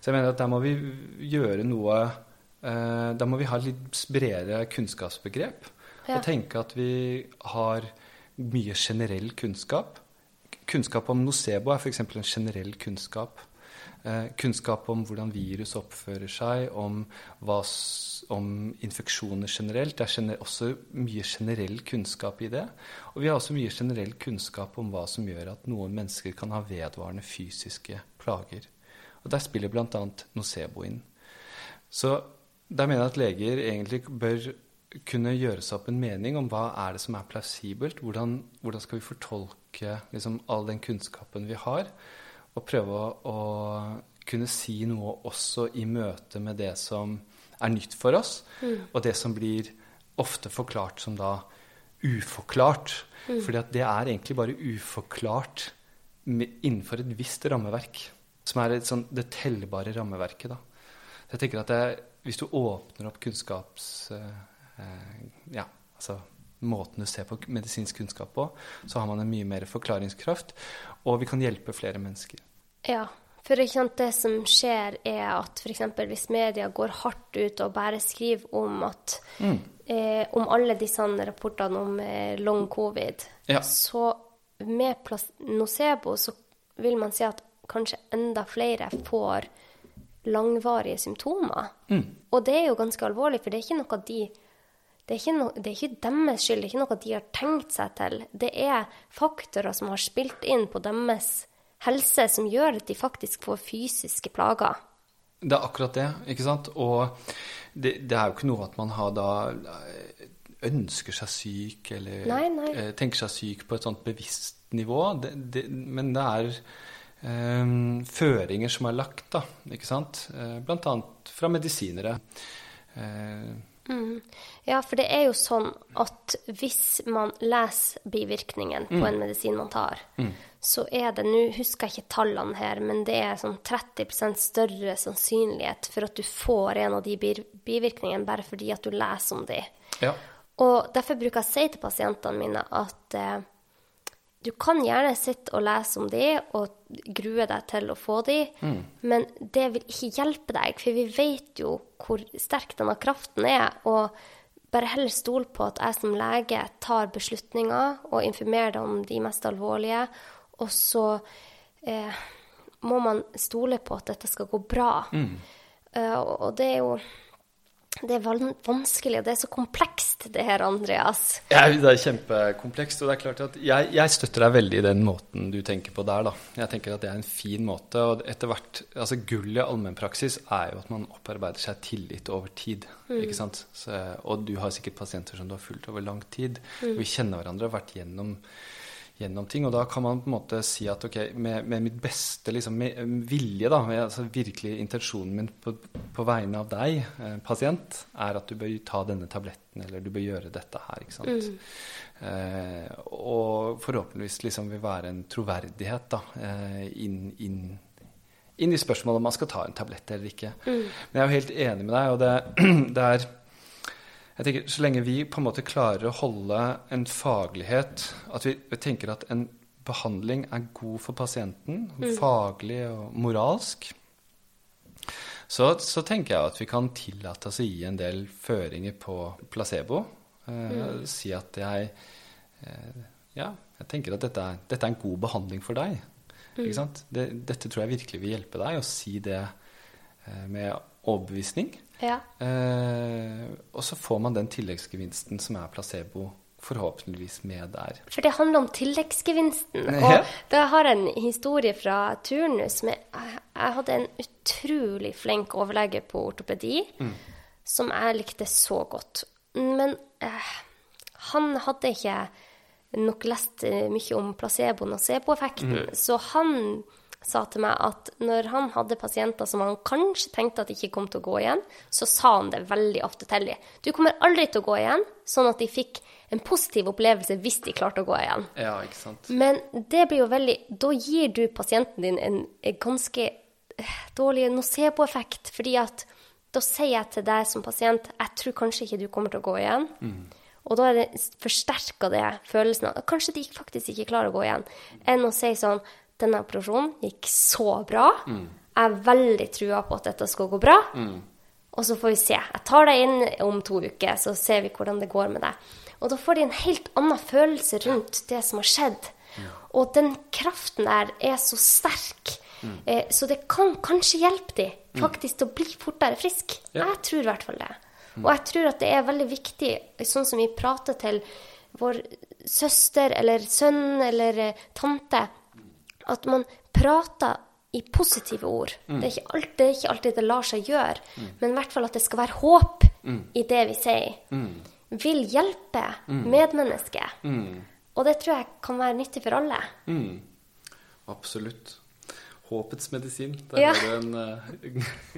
S2: Så jeg mener at der må vi gjøre noe eh, Da må vi ha litt bredere kunnskapsbegrep.
S1: Ja.
S2: Og tenke at vi har mye generell kunnskap. Kunnskap om nocebo er f.eks. en generell kunnskap. Eh, kunnskap om hvordan virus oppfører seg, om, hva, om infeksjoner generelt. Det er også mye generell kunnskap i det. Og vi har også mye generell kunnskap om hva som gjør at noen mennesker kan ha vedvarende fysiske plager. Og der spiller bl.a. nocebo inn. Så der mener jeg at leger egentlig bør kunne gjøre seg opp en mening om hva er det som er plausibelt. Hvordan, hvordan skal vi fortolke liksom, all den kunnskapen vi har, og prøve å, å, kunne si noe også i møte med det som er nytt for oss, mm. og det som blir ofte forklart som da uforklart. Mm. Fordi at det er egentlig bare uforklart innenfor et visst rammeverk. Som er et sånn, det tellbare rammeverket. da. Så jeg tenker at det, Hvis du åpner opp kunnskaps... Eh, Eh, ja, altså måten du ser på medisinsk kunnskap på, så har man en mye mer forklaringskraft, og vi kan hjelpe flere mennesker.
S1: Ja, for det som skjer, er at f.eks. hvis media går hardt ut og bare skriver om at mm. eh, om alle disse rapportene om eh, long covid, ja. så med nocebo så vil man si at kanskje enda flere får langvarige symptomer. Mm. Og det er jo ganske alvorlig, for det er ikke noe de det er, no, det er, ikke deres skyld, det er ikke noe de har tenkt seg til. Det er faktorer som har spilt inn på deres helse, som gjør at de faktisk får fysiske plager.
S2: Det er akkurat det, ikke sant. Og det, det er jo ikke noe at man har da eh, ønsker seg syk, eller nei, nei. Eh, tenker seg syk på et sånt bevisst nivå. Det, det, men det er um, føringer som er lagt, da, ikke sant. Blant annet fra medisinere. Uh,
S1: Mm. Ja, for det er jo sånn at hvis man leser bivirkningen på mm. en medisin man tar, mm. Så er det Nå husker jeg ikke tallene her, men det er sånn 30% større sannsynlighet for at du får en av de bivirkningene bare fordi at du leser om de. Ja. Og derfor bruker jeg å si til pasientene mine at eh, du kan gjerne sitte og lese om de og grue deg til å få de, mm. men det vil ikke hjelpe deg, for vi vet jo hvor sterk denne kraften er. Og bare heller stol på at jeg som lege tar beslutninger og informerer deg om de mest alvorlige. Og så eh, må man stole på at dette skal gå bra. Mm. Uh, og det er jo det er vanskelig, og det er så komplekst, det her, Andreas.
S2: Ja, det er kjempekomplekst. Og det er klart at jeg, jeg, støtter deg veldig i den måten du tenker på der. da. Jeg tenker at det er en fin måte. Og etter hvert altså Gullet i allmennpraksis er jo at man opparbeider seg tillit over tid. Mm. ikke sant? Så, og du har sikkert pasienter som du har fulgt over lang tid. Mm. Og vi kjenner hverandre og har vært gjennom gjennom ting. Og da kan man på en måte si at ok, med, med mitt beste liksom, med vilje, da, med, altså virkelig intensjonen min på, på vegne av deg, eh, pasient, er at du bør ta denne tabletten, eller du bør gjøre dette her. ikke sant? Mm. Eh, og forhåpentligvis liksom vil være en troverdighet da, eh, inn, inn, inn, i spørsmålet om man skal ta en tablett eller ikke. Mm. Men jeg er jo helt enig med deg, og det, det er jeg tenker, Så lenge vi på en måte klarer å holde en faglighet At vi, tenker at en behandling er god for pasienten, mm. faglig og moralsk, så, så, tenker jeg at vi kan tillate oss å gi en del føringer på placebo. Eh, mm. Si at jeg eh, Ja, jeg tenker at dette er, dette er, en god behandling for deg. Mm. Det, dette tror jeg virkelig vil hjelpe deg, å si det eh, med overbevisning. Ja. Eh, og så får man den tilleggsgevinsten som er placebo forhåpentligvis med der.
S1: For det handler om tilleggsgevinsten. Og da har jeg en historie fra turnus. Med, jeg hadde en utrolig flink overlege på ortopedi mm. som jeg likte så godt. Men eh, han hadde ikke nok lest mye om placebo- nocebo-effekten, mm. så han sa til meg at når han hadde pasienter som han kanskje tenkte at ikke kom til å gå igjen, så sa han det veldig ofte til dem. Du kommer aldri til å gå igjen, sånn at de fikk en positiv opplevelse hvis de klarte å gå igjen.
S2: Ja, ikke sant.
S1: Men det blir jo veldig Da gir du pasienten din en, en ganske eh, dårlig nocebo-effekt, fordi at da sier jeg til deg som pasient jeg tror kanskje ikke du kommer til å gå igjen. Mm. Og da er det forsterka det følelsen av kanskje de faktisk ikke klarer å gå igjen, enn å si sånn denne operasjonen gikk så bra. Mm. Jeg er veldig trua på at dette skal gå bra. Mm. Og så får vi se. Jeg tar deg inn om to uker, så ser vi hvordan det går med deg. Og da får de en helt annen følelse rundt det som har skjedd. Ja. Og den kraften der er så sterk. Eh, så det kan kanskje hjelpe de faktisk til å bli fortere frisk.
S2: Ja.
S1: Jeg tror i hvert fall det. Og jeg tror at det er veldig viktig, sånn som vi prater til vår søster eller sønn eller eh, tante, at man prater i positive ord. Det, er ikke alltid, det ikke alltid det lar seg gjøre, men i hvert fall at det skal være håp i det vi sier. Vil hjelpe medmennesket. Og det tror jeg kan være nyttig for alle.
S2: Mm. Absolutt. Håpets medisin. Der
S1: Ja.
S2: har du en uh,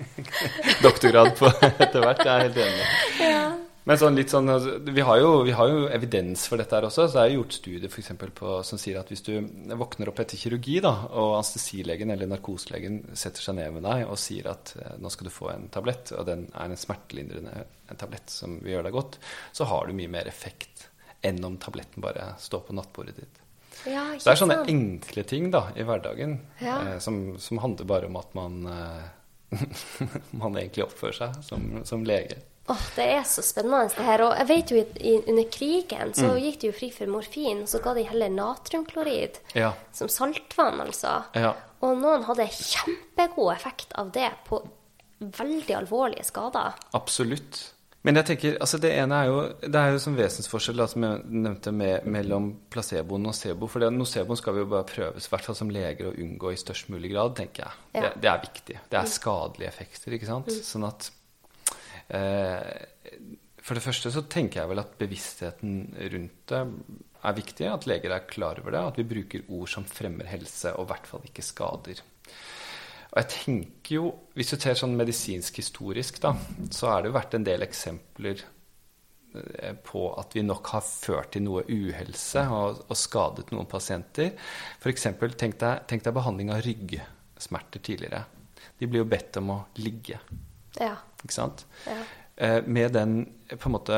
S2: doktorgrad på etter hvert. Jeg er helt enig. Men sånn litt sånn, altså, vi, har jo, vi har jo evidens for dette her også. så Det er jo gjort studier for på, som sier at hvis du våkner opp etter kirurgi, da, og anestesilegen eller narkoselegen setter seg ned med deg og sier at eh, nå skal du få en tablett, og den er en smertelindrende en tablett som vil gjøre deg godt, så har du mye mer effekt enn om tabletten bare står på nattbordet ditt.
S1: Ja,
S2: Så det er sånne enkle ting da, i hverdagen
S1: Ja.
S2: eh, som, som handler bare om at man, eh, man egentlig oppfører seg som, som lege.
S1: Åh, det er så spennende det her. Og jeg vet jo i, i, under krigen så
S2: Mm.
S1: gikk det jo fri for morfin, og så ga de heller natriumklorid
S2: Ja.
S1: som saltvann, altså.
S2: Ja.
S1: Og noen hadde kjempegod effekt av det på veldig alvorlige skader.
S2: Absolutt. Men jeg tenker, altså det ene er jo det er jo sånn vesensforskjell da, som jeg nevnte med, mellom placeboen og nocebo. For det, nocebo skal vi jo bare prøves, i hvert fall som leger, å unngå i størst mulig grad, tenker jeg.
S1: Ja.
S2: Det, det er viktig. Det er skadelige effekter, ikke sant. Sånn at For det første så tenker jeg vel at bevisstheten rundt det er viktig. At leger er klar over det. At vi bruker ord som fremmer helse, og i hvert fall ikke skader. Og jeg tenker jo, Hvis du ser sånn medisinsk historisk, da, så har det jo vært en del eksempler eh, på at vi nok har ført til noe uhelse og, og skadet noen pasienter. F.eks. Tenk, tenk deg behandling av ryggsmerter tidligere. De blir jo bedt om å ligge.
S1: Ja.
S2: ikke sant?
S1: Ja.
S2: Eh, med den på en måte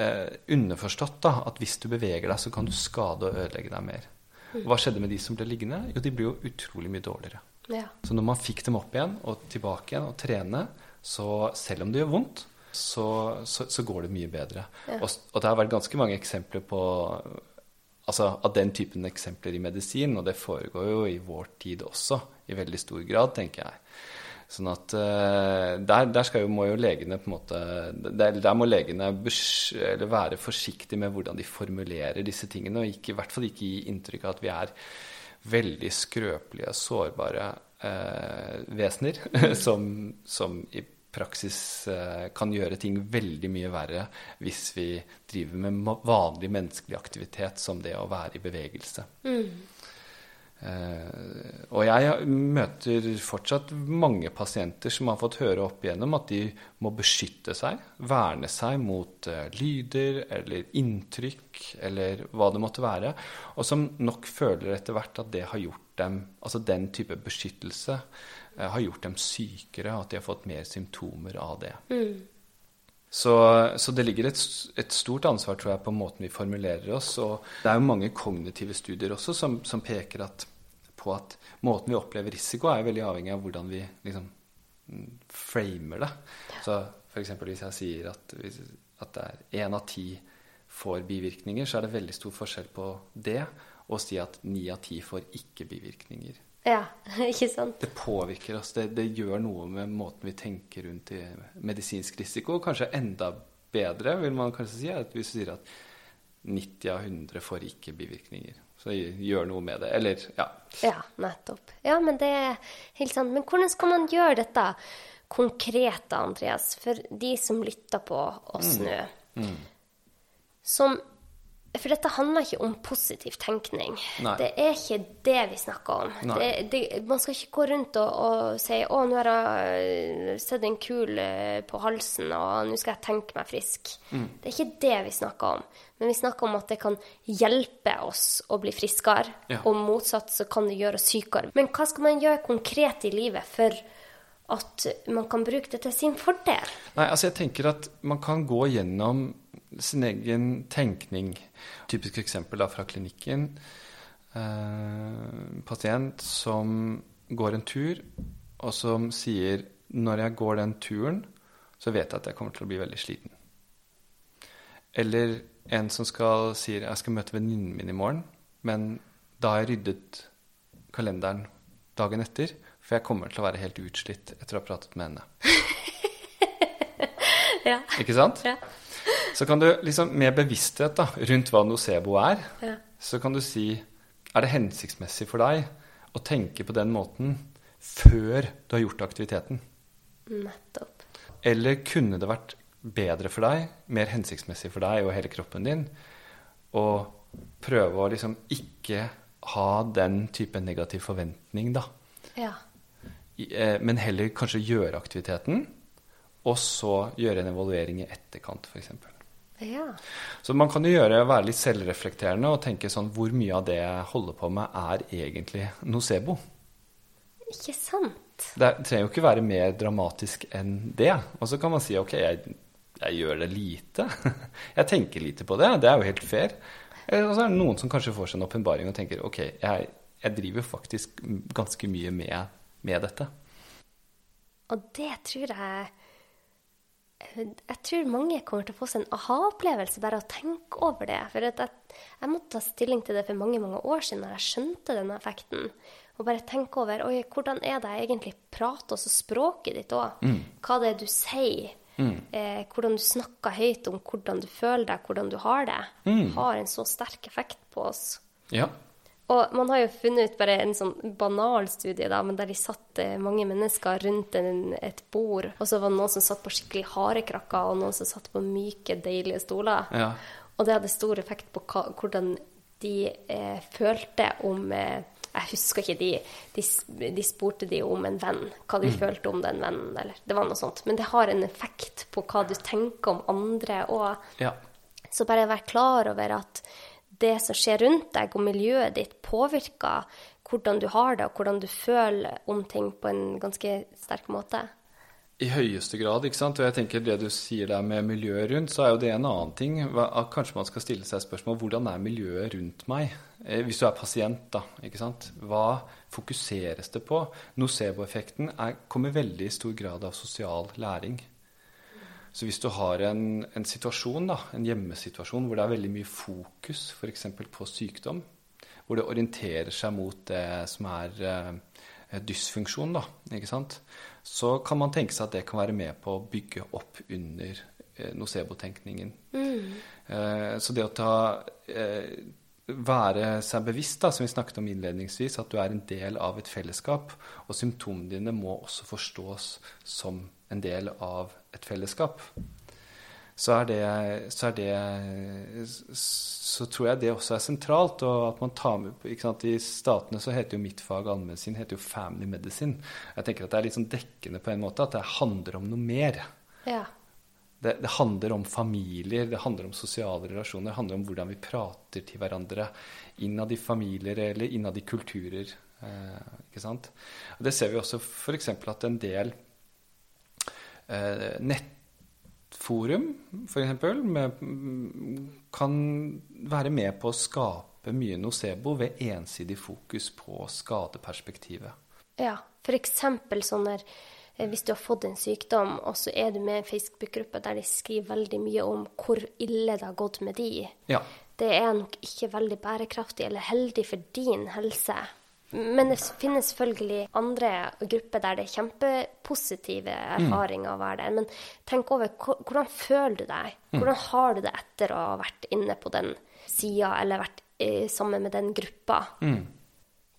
S2: eh, underforstått da, at hvis du beveger deg, så kan du skade og ødelegge deg mer. Og hva skjedde med de som ble liggende? Jo, de ble jo utrolig mye dårligere.
S1: ja.
S2: Så når man fikk dem opp igjen og tilbake igjen og trene, så selv om det gjør vondt, så, så, så går det mye bedre. Og, og det har vært ganske mange eksempler på Altså av den typen eksempler i medisin, og det foregår jo i vår tid også i veldig stor grad, tenker jeg. Sånn at eh, der, der skal jo, må jo legene på en måte Der, der må legene bes- være forsiktige med hvordan de formulerer disse tingene, og ikke, i hvert fall ikke gi inntrykk av at vi er veldig skrøpelige, sårbare eh, vesener som, som i praksis eh, kan gjøre ting veldig mye verre hvis vi driver med vanlig menneskelig aktivitet som det å være i bevegelse. Eh, og jeg møter fortsatt mange pasienter som har fått høre opp igjennom at de må beskytte seg, verne seg mot eh, lyder eller inntrykk eller hva det måtte være, og som nok føler etter hvert at det har gjort dem, altså den type beskyttelse, eh, har gjort dem sykere, og at de har fått mer symptomer av det. Så, så det ligger et, et stort ansvar tror jeg, på måten vi formulerer oss. Og det er jo mange kognitive studier også som, som peker at, på at måten vi opplever risiko, er veldig avhengig av hvordan vi liksom mm, framer det. Så f.eks. hvis jeg sier at, at det er én av ti får bivirkninger, så er det veldig stor forskjell på det og si at ni av ti får ikke bivirkninger.
S1: Ja. Ikke sant?
S2: Det påvirker oss. Det, det gjør noe med måten vi tenker rundt i medisinsk risiko. Kanskje enda bedre, vil man kanskje si, at hvis du sier at 90 av 100 får ikke bivirkninger. Så gjør noe med det. Eller, ja.
S1: Ja, nettopp. Ja, men det er helt sant. Men hvordan skal man gjøre dette konkret, Andreas, for de som lytter på oss
S2: Mm.
S1: nå? Som For dette handler ikke om positiv tenkning.
S2: Nei.
S1: Det er ikke det vi snakker om. Det, det, man skal ikke gå rundt og, og si 'Å, nå har jeg sett en kul øh, på halsen, og nå skal jeg tenke meg frisk'.
S2: Mm.
S1: Det er ikke det vi snakker om. Men vi snakker om at det kan hjelpe oss å bli friskere.
S2: Ja.
S1: Og motsatt så kan det gjøre oss sykere. Men hva skal man gjøre konkret i livet for at man kan bruke det til sin fordel?
S2: Nei, altså jeg tenker at man kan gå gjennom sin egen tenkning. Typisk eksempel da fra klinikken. Eh, pasient som går en tur, og som sier når jeg går den turen, så vet jeg at jeg kommer til å bli veldig sliten. Eller en som skal, sier jeg skal møte venninnen min i morgen, men da har jeg ryddet kalenderen dagen etter, for jeg kommer til å være helt utslitt etter å ha pratet med henne.
S1: Ja.
S2: Ikke sant?
S1: Ja.
S2: Så kan du liksom med bevissthet da, rundt hva nocebo er,
S1: Ja.
S2: så kan du si Er det hensiktsmessig for deg å tenke på den måten før du har gjort aktiviteten?
S1: Nettopp.
S2: Eller kunne det vært bedre for deg, mer hensiktsmessig for deg og hele kroppen din, å prøve å liksom ikke ha den type negativ forventning, da.
S1: Ja.
S2: Eh, Men heller kanskje gjøre aktiviteten, og så gjøre en evaluering i etterkant, f.eks.
S1: Ja.
S2: Så man kan jo gjøre, være litt selvreflekterende og tenke sånn Hvor mye av det jeg holder på med, er egentlig nocebo?
S1: Ikke sant?
S2: Det er- trenger jo ikke være mer dramatisk enn det. Og så kan man si ok, jeg, jeg gjør det lite. Jeg tenker lite på det. Det er jo helt fair. Eh, Og så er det noen som kanskje får seg en åpenbaring og tenker ok, jeg, jeg driver faktisk ganske mye med, med dette.
S1: Og det tror jeg Jeg tror mange kommer til å få seg en aha-opplevelse bare av å tenke over det. For at jeg, jeg måtte ta stilling til det for mange mange år siden når jeg skjønte denne effekten. Og bare tenke over oi, hvordan er det jeg egentlig prater, også språket ditt òg. Hva det er du sier. Eh, hvordan du snakker høyt om hvordan du føler deg, hvordan du har det. Har en så sterk effekt på oss.
S2: Ja.
S1: Og man har jo funnet ut bare en sånn banal studie, da, men der de satt mange mennesker rundt en, et bord, og så var det noen som satt på skikkelig harde krakker, og noen som satt på myke, deilige stoler.
S2: Ja.
S1: Og det hadde stor effekt på hva, hvordan de eh, følte om eh, Jeg husker ikke de, de, de spurte de om en venn, hva de følte om den vennen, eller det var noe sånt. Men det har en effekt på hva du tenker om andre, og
S2: ja.
S1: så bare vær klar over at det som skjer rundt deg og miljøet ditt, påvirker hvordan du har det, og hvordan du føler om ting på en ganske sterk måte.
S2: I høyeste grad, ikke sant. Og jeg tenker det du sier der med miljøet rundt, så er jo det en annen ting. Kanskje man skal stille seg spørsmål hvordan er miljøet rundt meg? Eh, hvis du er pasient, da. ikke sant? Hva fokuseres det på? Nocebo-effekten er- kommer veldig i stor grad av sosial læring. Så hvis du har en, en situasjon, da, en hjemmesituasjon hvor det er veldig mye fokus f.eks. på sykdom, hvor det orienterer seg mot det som er eh, dysfunksjon, da, ikke sant? så kan man tenke seg at det kan være med på å bygge opp under eh, nocebo-tenkningen. Eh, så det å ta eh, være seg bevisst, da, som vi snakket om innledningsvis, at du er en del av et fellesskap, og symptomene dine må også forstås som en del av et fellesskap. Så, er det, så, er det, så tror jeg det også er sentralt. og at man tar med, ikke sant, I statene så heter jo mitt fag allmedisin heter jo family medicine. Jeg tenker at Det er litt sånn dekkende på en måte, at det handler om noe mer.
S1: Ja.
S2: Det, det, handler om familier, det handler om sosiale relasjoner. Det handler om hvordan vi prater til hverandre innad i familier eller innad i kulturer. Eh, ikke sant? Og det ser vi også f.eks. at en del eh, nettforum for eksempel, kan være med på å skape mye nocebo ved ensidig fokus på skadeperspektivet.
S1: ja. Eksempel sånn der eh, hvis du har fått en sykdom, og så er du med i en Facebook-gruppe der de skriver veldig mye om hvor ille det har gått med de.
S2: Ja.
S1: Det er nok ikke veldig bærekraftig eller heldig for din helse. Men det finnes selvfølgelig andre grupper der det er kjempepositive erfaringer å være der. Men tenk over hvordan føler du deg? Hvordan har du det etter å ha vært inne på den sida eller vært eh, sammen med den gruppa?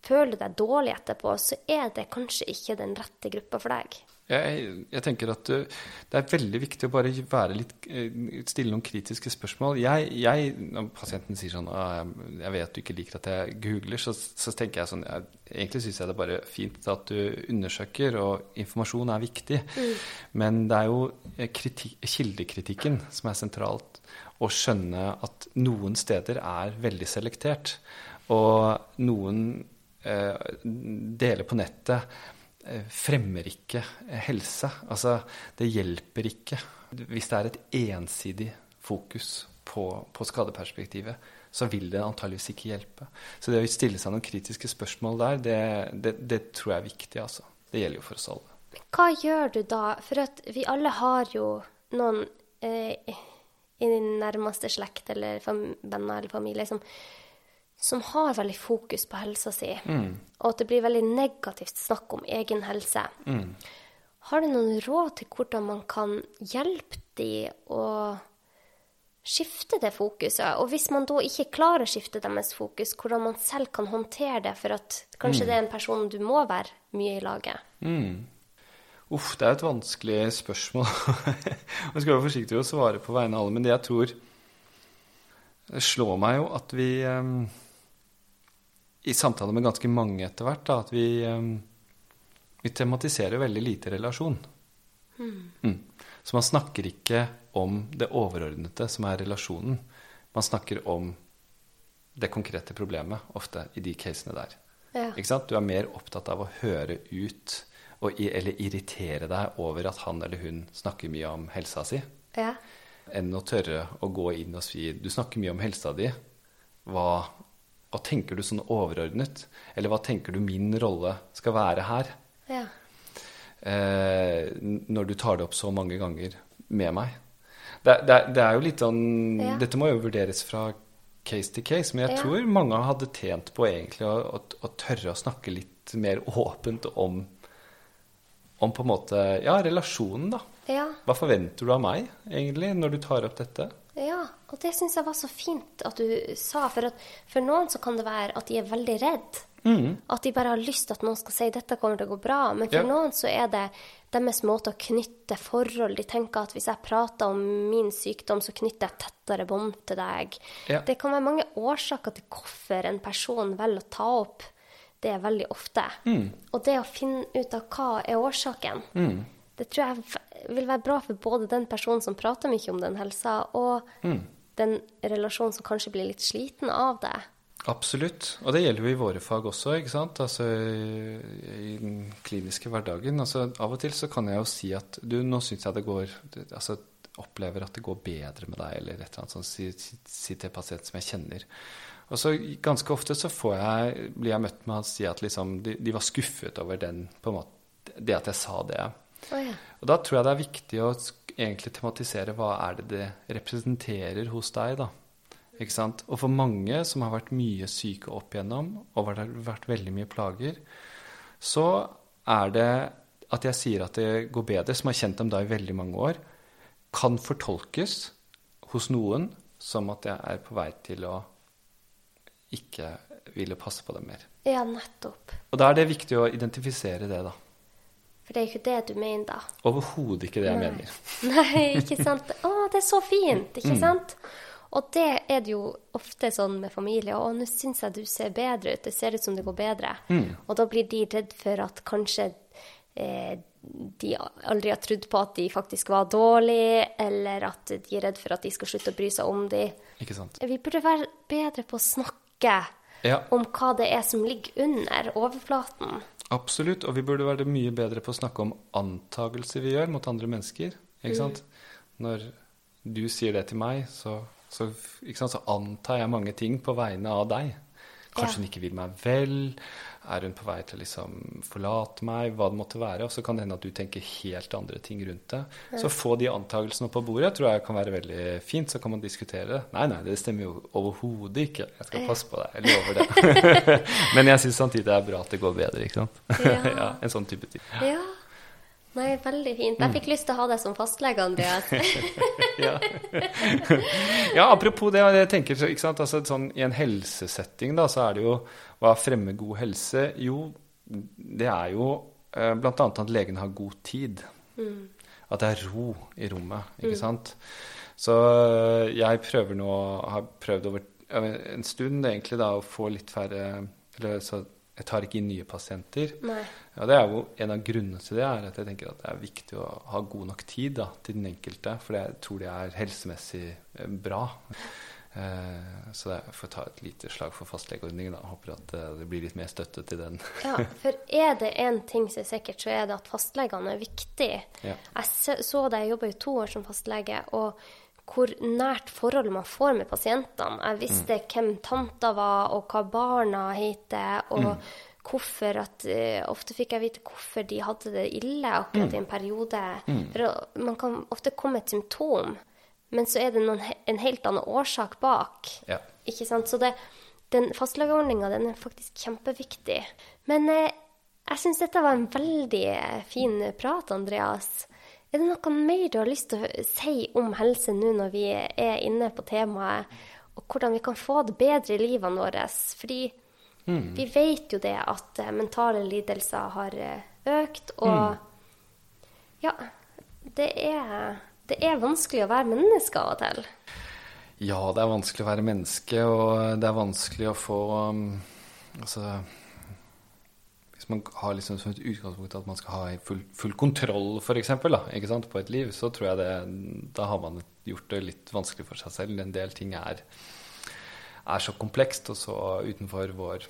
S1: Føler du deg dårlig etterpå, så er det kanskje ikke den rette gruppa for deg.
S2: Jeg, jeg tenker at uh, det er veldig viktig å bare være litt, uh, stille noen kritiske spørsmål. Jeg, jeg, når pasienten sier sånn «Ah, Jeg vet du ikke liker at jeg googler, så, så tenker jeg sånn jeg, Egentlig syns jeg det er bare fint at du undersøker, og informasjon er viktig. Men det er jo kritik, kildekritikken som er sentralt. Å skjønne at noen steder er veldig selektert. Og noen eh, deler på nettet eh, fremmer ikke eh, helse. Altså, det hjelper ikke hvis det er et ensidig fokus på, på skadeperspektivet. Så vil det antageligvis ikke hjelpe. Så det å stille seg noen kritiske spørsmål der, det, det, det tror jeg er viktig. altså. Det gjelder jo for oss alle.
S1: Hva gjør du da? For at vi alle har jo noen eh, i din nærmeste slekt eller venner eller familie som, som har veldig fokus på helsa si,
S2: Mm.
S1: og at det blir veldig negativt snakk om egen helse.
S2: Mm.
S1: Har du noen råd til hvordan man kan hjelpe de å skifte det fokuset? Og hvis man da ikke klarer å skifte deres fokus, hvordan man selv kan håndtere det, for at kanskje det er en person du må være mye i laget?
S2: Mm. Uff, det er et vanskelig spørsmål. Jeg skal være forsiktig med å svare på vegne av alle, men det jeg tror slår meg jo at vi um, I samtale med ganske mange etter hvert, da, at vi vi tematiserer veldig lite relasjon. Mm. Så man snakker ikke om det overordnede, som er relasjonen. Man snakker om det konkrete problemet, ofte i de casene der.
S1: Ja.
S2: Ikke sant? Du er mer opptatt av å høre ut og, eller irritere deg over at han eller hun snakker mye om helsa si,
S1: Ja.
S2: enn å tørre å gå inn og si Du snakker mye om helsa di. Hva, hva tenker du sånn overordnet? Eller hva tenker du min rolle skal være her?
S1: ja.
S2: eh, når du tar det opp så mange ganger med meg. Det, det, det er jo litt sånn
S1: Ja.
S2: Dette må jo vurderes fra case to case, men jeg
S1: Ja.
S2: tror mange hadde tjent på egentlig å, å, å tørre å snakke litt mer åpent om om på en måte Ja, relasjonen, da.
S1: Ja.
S2: Hva forventer du av meg, egentlig, når du tar opp dette?
S1: Ja, og det syns jeg var så fint at du sa. For, at, for noen så kan det være at de er veldig redd. At de bare har lyst til at noen skal si dette kommer til å gå bra. Men for
S2: Ja.
S1: noen så er det deres måte å knytte forhold. De tenker at hvis jeg prater om min sykdom, så knytter jeg tettere bånd til deg.
S2: Ja.
S1: Det kan være mange årsaker til hvorfor en person velger å ta opp det veldig ofte. Og det å finne ut av hva er årsaken, det tror jeg vil være bra for både den personen som prater mye om den helsa, og den relasjonen som kanskje blir litt sliten av det.
S2: Absolutt. Og det gjelder jo i våre fag også, ikke sant. Altså i den kliniske hverdagen. Altså av og til så kan jeg jo si at du, nå syns jeg det går Altså opplever at det går bedre med deg, eller et eller annet sånt. Si, si, si til pasienten pasient som jeg kjenner. Og så ganske ofte så får jeg, blir jeg møtt med å si at liksom de, de var skuffet over den, måte, det at jeg sa det.
S1: Ja.
S2: Og da tror jeg det er viktig å egentlig tematisere hva er det det representerer hos deg, da. Ikke sant? Og for mange som har vært mye syke opp igjennom, og det har vært veldig mye plager, så er det at jeg sier at det går bedre, som har kjent dem da i veldig mange år, kan fortolkes hos noen som at jeg er på vei til å ikke ville passe på dem mer.
S1: ja, nettopp.
S2: Og da er det viktig å identifisere det, da.
S1: For det er jo ikke det du mener, da.
S2: Overhodet ikke det jeg
S1: Nei.
S2: mener.
S1: Nei, ikke sant? Å, det er så fint, ikke
S2: Mm.
S1: sant? Og det er det jo ofte sånn med familie. Å, nå syns jeg du ser bedre ut. Det ser ut som det går bedre.
S2: Mm.
S1: Og da blir de redd for at kanskje eh, de aldri har trodd på at de faktisk var dårlige, eller at de er redd for at de skal slutte å bry seg om de.
S2: Ikke sant?
S1: Vi burde være bedre på å snakke
S2: Ja.
S1: om hva det er som ligger under overflaten.
S2: Absolutt, og vi burde være mye bedre på å snakke om antagelser vi gjør mot andre mennesker. Ikke sant? Når du sier det til meg, så, så, sant? så antar jeg mange ting på vegne av deg. Kanskje
S1: Ja.
S2: hun ikke vil meg vel? Er hun på vei til å liksom forlate meg? Hva det måtte være. Og så kan det hende at du tenker helt andre ting rundt det. Så få de antakelsene på bordet tror jeg kan være veldig fint. Så kan man diskutere det. Nei, nei, det stemmer jo overhodet ikke. Jeg skal passe på deg. Jeg lover det. Men jeg syns samtidig det er bra at det går bedre, ikke sant?
S1: Ja.
S2: ja, en sånn type ting.
S1: Ja. Nei, veldig fint.
S2: Mm.
S1: Jeg fikk lyst til å ha deg som fastlege, Andreas.
S2: ja. ja, apropos det, jeg tenker ikke sant? Altså, sånn, I en helsesetting da, så er det jo hva fremmer god helse? Jo, det er jo eh, bl.a. at legen har god tid. At det er ro i rommet, ikke sant? Så eh, jeg prøver nå, har prøvd over en stund egentlig da å få litt færre eller så Jeg tar ikke inn nye pasienter.
S1: Nei.
S2: Ja, det er jo En av grunnene til det er at jeg tenker at det er viktig å ha god nok tid da, til den enkelte. For jeg tror det er helsemessig eh, bra. Eh, så jeg får ta et lite slag for fastlegeordningen. da. Håper at eh, det blir litt mer støtte til den.
S1: Ja, for er det én ting som er sikkert, så er det at fastlegene er viktig.
S2: Ja.
S1: Jeg så det, jeg jobba jo to år som fastlege, og hvor nært forhold man får med pasientene. Jeg visste hvem tanta var, og hva barna heter, og hvorfor at uh, Ofte fikk jeg vite hvorfor de hadde det ille akkurat i en periode. For man kan ofte komme med et symptom, men så er det noen, en helt annen årsak bak.
S2: Ja.
S1: Ikke sant? Så det, den fastlegeordninga den er faktisk kjempeviktig. Men uh, jeg syns dette var en veldig fin prat, Andreas. Er det noe mer du har lyst til å si om helse nå når vi er inne på temaet, og hvordan vi kan få det bedre i livene våre? Fordi mm. vi vet jo det at eh, mentale lidelser har eh, økt, og mm. ja, det er, det er vanskelig å være menneske av og til.
S2: Ja, det er vanskelig å være menneske, og det er vanskelig å få um, Altså man har liksom som et utgangspunkt at man skal ha full, full kontroll, f.eks., på et liv, så tror jeg det Da har man gjort det litt vanskelig for seg selv. En del ting er, er så komplekst og så utenfor vår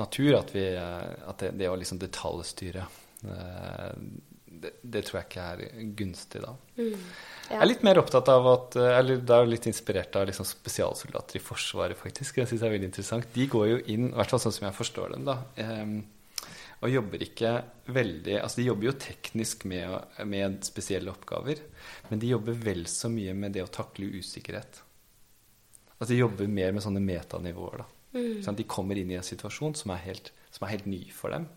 S2: natur at, vi, at det, det, å liksom detaljstyre eh, det, det, tror jeg ikke er gunstig da. Mm, ja. Jeg er litt mer opptatt av at Eller det er litt inspirert av liksom spesialsoldater i Forsvaret, faktisk. Jeg synes det er veldig interessant. De går jo inn, i hvert fall sånn som jeg forstår dem, da. Og jobber ikke veldig Altså de jobber jo teknisk med, med, spesielle oppgaver, men de jobber vel så mye med det å takle usikkerhet. Altså de jobber mer med sånne metanivåer, da. Mm. Sånn de kommer inn i en situasjon som er, helt, som er helt ny for dem.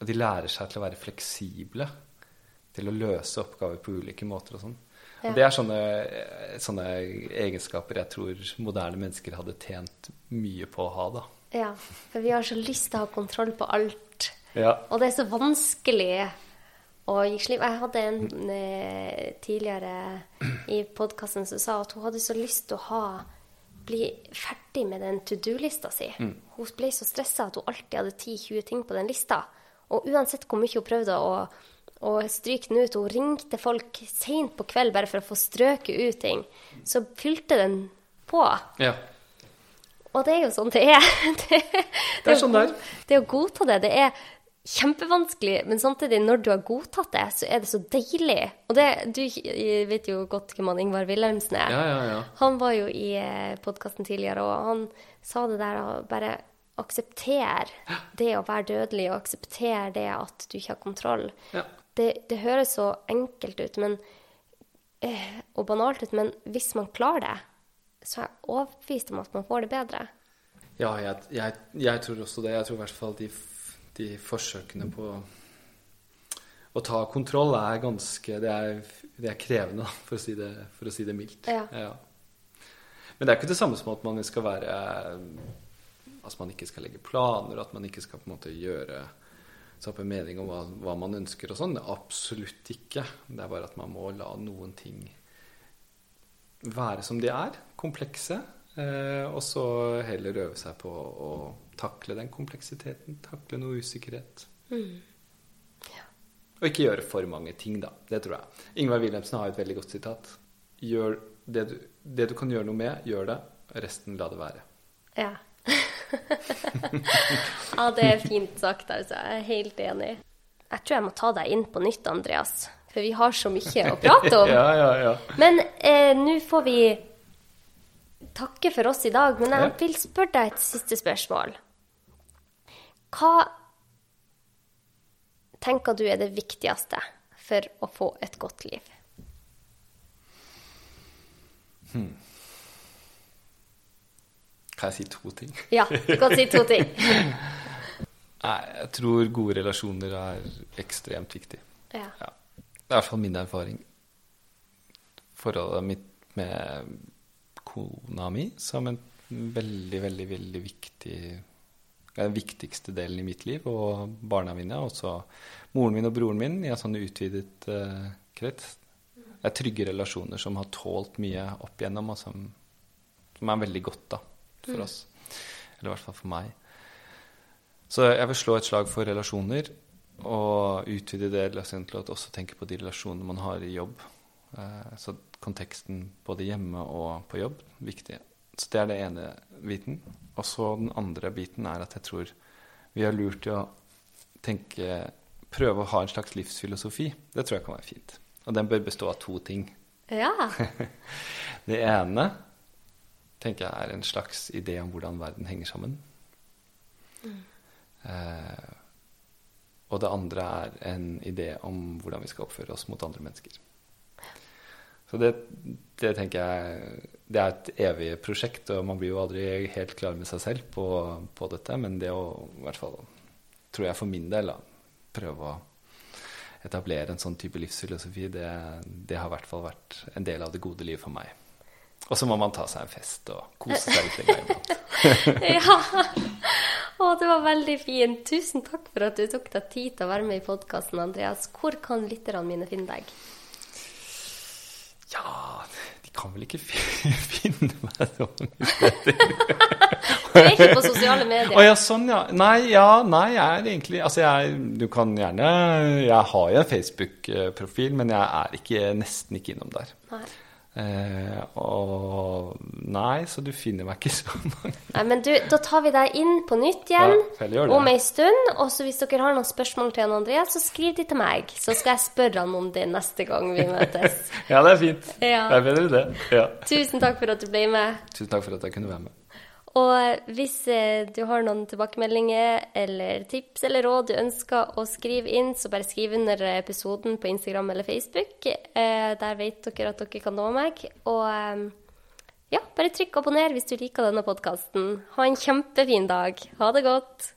S2: Og de lærer seg til å være fleksible til å løse oppgaver på ulike måter og sånn. Ja. Det er sånne, sånne, egenskaper jeg tror moderne mennesker hadde tjent mye på å ha. da.
S1: Ja, for vi har så lyst til å ha kontroll på alt.
S2: Ja.
S1: Og det er så vanskelig å gi slipp. Jeg hadde en eh, tidligere i podkasten som sa at hun hadde så lyst til å ha bli ferdig med den to do-lista si. Mm. Hun ble så stressa at hun alltid hadde 10-20 ting på den lista. Og uansett hvor mye hun prøvde å å stryke den ut. Hun ringte folk seint på kveld bare for å få strøket ut ting. Så fylte den på.
S2: Ja.
S1: Og det er jo sånn det er.
S2: Det, det, er sånn det er.
S1: Det å godta det, det er kjempevanskelig, men samtidig, når du har godtatt det, så er det så deilig. Og det, du vet jo godt hvem han Ingvar Wilhelmsen er.
S2: Ja, ja, ja.
S1: Han var jo i eh, podkasten tidligere, og han sa det der å bare aksepter det å være dødelig, og aksepter det at du ikke har kontroll.
S2: Ja
S1: det, det høres så enkelt ut men, eh, og banalt ut, men hvis man klarer det, så er jeg overbevist om at man får det bedre.
S2: Ja, jeg, jeg, jeg tror også det. Jeg tror i hvert fall de, de forsøkene på å ta kontroll er ganske Det er, det er krevende, for å, si det, for å si det mildt.
S1: Ja.
S2: Ja. Men det er ikke det samme som at man skal være At man ikke skal legge planer, at man ikke skal på en måte gjøre seg opp en mening om hva, hva, man ønsker og sånn. Absolutt ikke. Det er bare at man må la noen ting være som de er, komplekse. Eh, og så heller øve seg på å takle den kompleksiteten. Takle noe usikkerhet.
S1: Mm. Ja.
S2: Og ikke gjøre for mange ting, da. Det tror jeg. Ingvar Wilhelmsen har et veldig godt sitat. Gjør det du, det du kan gjøre noe med, gjør det. Resten la det være.
S1: Ja. ja, det er fint sagt, altså. Jeg er helt enig. Jeg tror jeg må ta deg inn på nytt, Andreas. For vi har så mye å prate om.
S2: ja, ja, ja.
S1: Men eh, nå får vi takke for oss i dag. Men jeg vil spørre deg et siste spørsmål. Hva tenker du er det viktigste for å få et godt liv?
S2: Hmm. Kan jeg si to ting?
S1: Ja, du kan si to ting.
S2: Jeg tror gode relasjoner er ekstremt viktig.
S1: Ja.
S2: ja. Det er i hvert fall min erfaring. Forholdet mitt med kona mi som en veldig, veldig, veldig viktig Den viktigste delen i mitt liv, og barna mine. og Også moren min og broren min i en sånn utvidet uh, krets. Det er trygge relasjoner som har tålt mye opp igjennom, og som, som er veldig godt, da for mm. oss. Eller i hvert fall for meg. Så jeg vil slå et slag for relasjoner, og utvide det til å også tenke på de relasjonene man har i jobb. Eh, så konteksten både hjemme og på jobb viktig. Så det er det ene biten. Og så den andre biten er at jeg tror vi har lurt til å tenke Prøve å ha en slags livsfilosofi. Det tror jeg kan være fint. Og den bør bestå av to ting.
S1: Ja.
S2: det ene tenker jeg er en slags idé om hvordan verden henger sammen. Mm. Eh, og det andre er en idé om hvordan vi skal oppføre oss mot andre mennesker. Så det, det tenker jeg det er et evig prosjekt, og man blir jo aldri helt klar med seg selv på, på dette. Men det å i hvert fall, tror jeg for min del, da, prøve å etablere en sånn type livsfilosofi, det, det har i hvert fall vært en del av det gode livet for meg. Og så må man ta seg en fest og kose seg litt en gang iblant.
S1: ja. Å, det var veldig fint. Tusen takk for at du tok deg tid til å være med i podkasten, Andreas. Hvor kan lytterne mine finne deg?
S2: Ja, kan vel ikke finne meg sånn.
S1: Du er ikke på sosiale medier?
S2: Å ja, sånn ja. Nei, ja, nei, jeg er egentlig Altså, jeg Du kan gjerne Jeg har jo en Facebook-profil, men jeg er ikke, nesten ikke innom der.
S1: Nei.
S2: Eh, og Nei, så du finner meg ikke så mange.
S1: Nei, men du, da tar vi deg inn på nytt igjen
S2: Ja,
S1: om ei stund. Og så hvis dere har noen spørsmål til han Andreas, så skriv de til meg. Så skal jeg spørre han om det neste gang vi møtes.
S2: Ja, det er fint.
S1: Ja.
S2: Det er bedre det. Ja.
S1: Tusen takk for at du ble med.
S2: Tusen takk for at jeg kunne være med.
S1: Og hvis eh, du har noen tilbakemeldinger eller tips eller råd du ønsker å skrive inn, så bare skriv under episoden på Instagram eller Facebook. Eh, der vet dere at dere kan nå meg. Og eh, ja, bare trykk abonner hvis du liker denne podkasten. Ha en kjempefin dag. Ha det godt.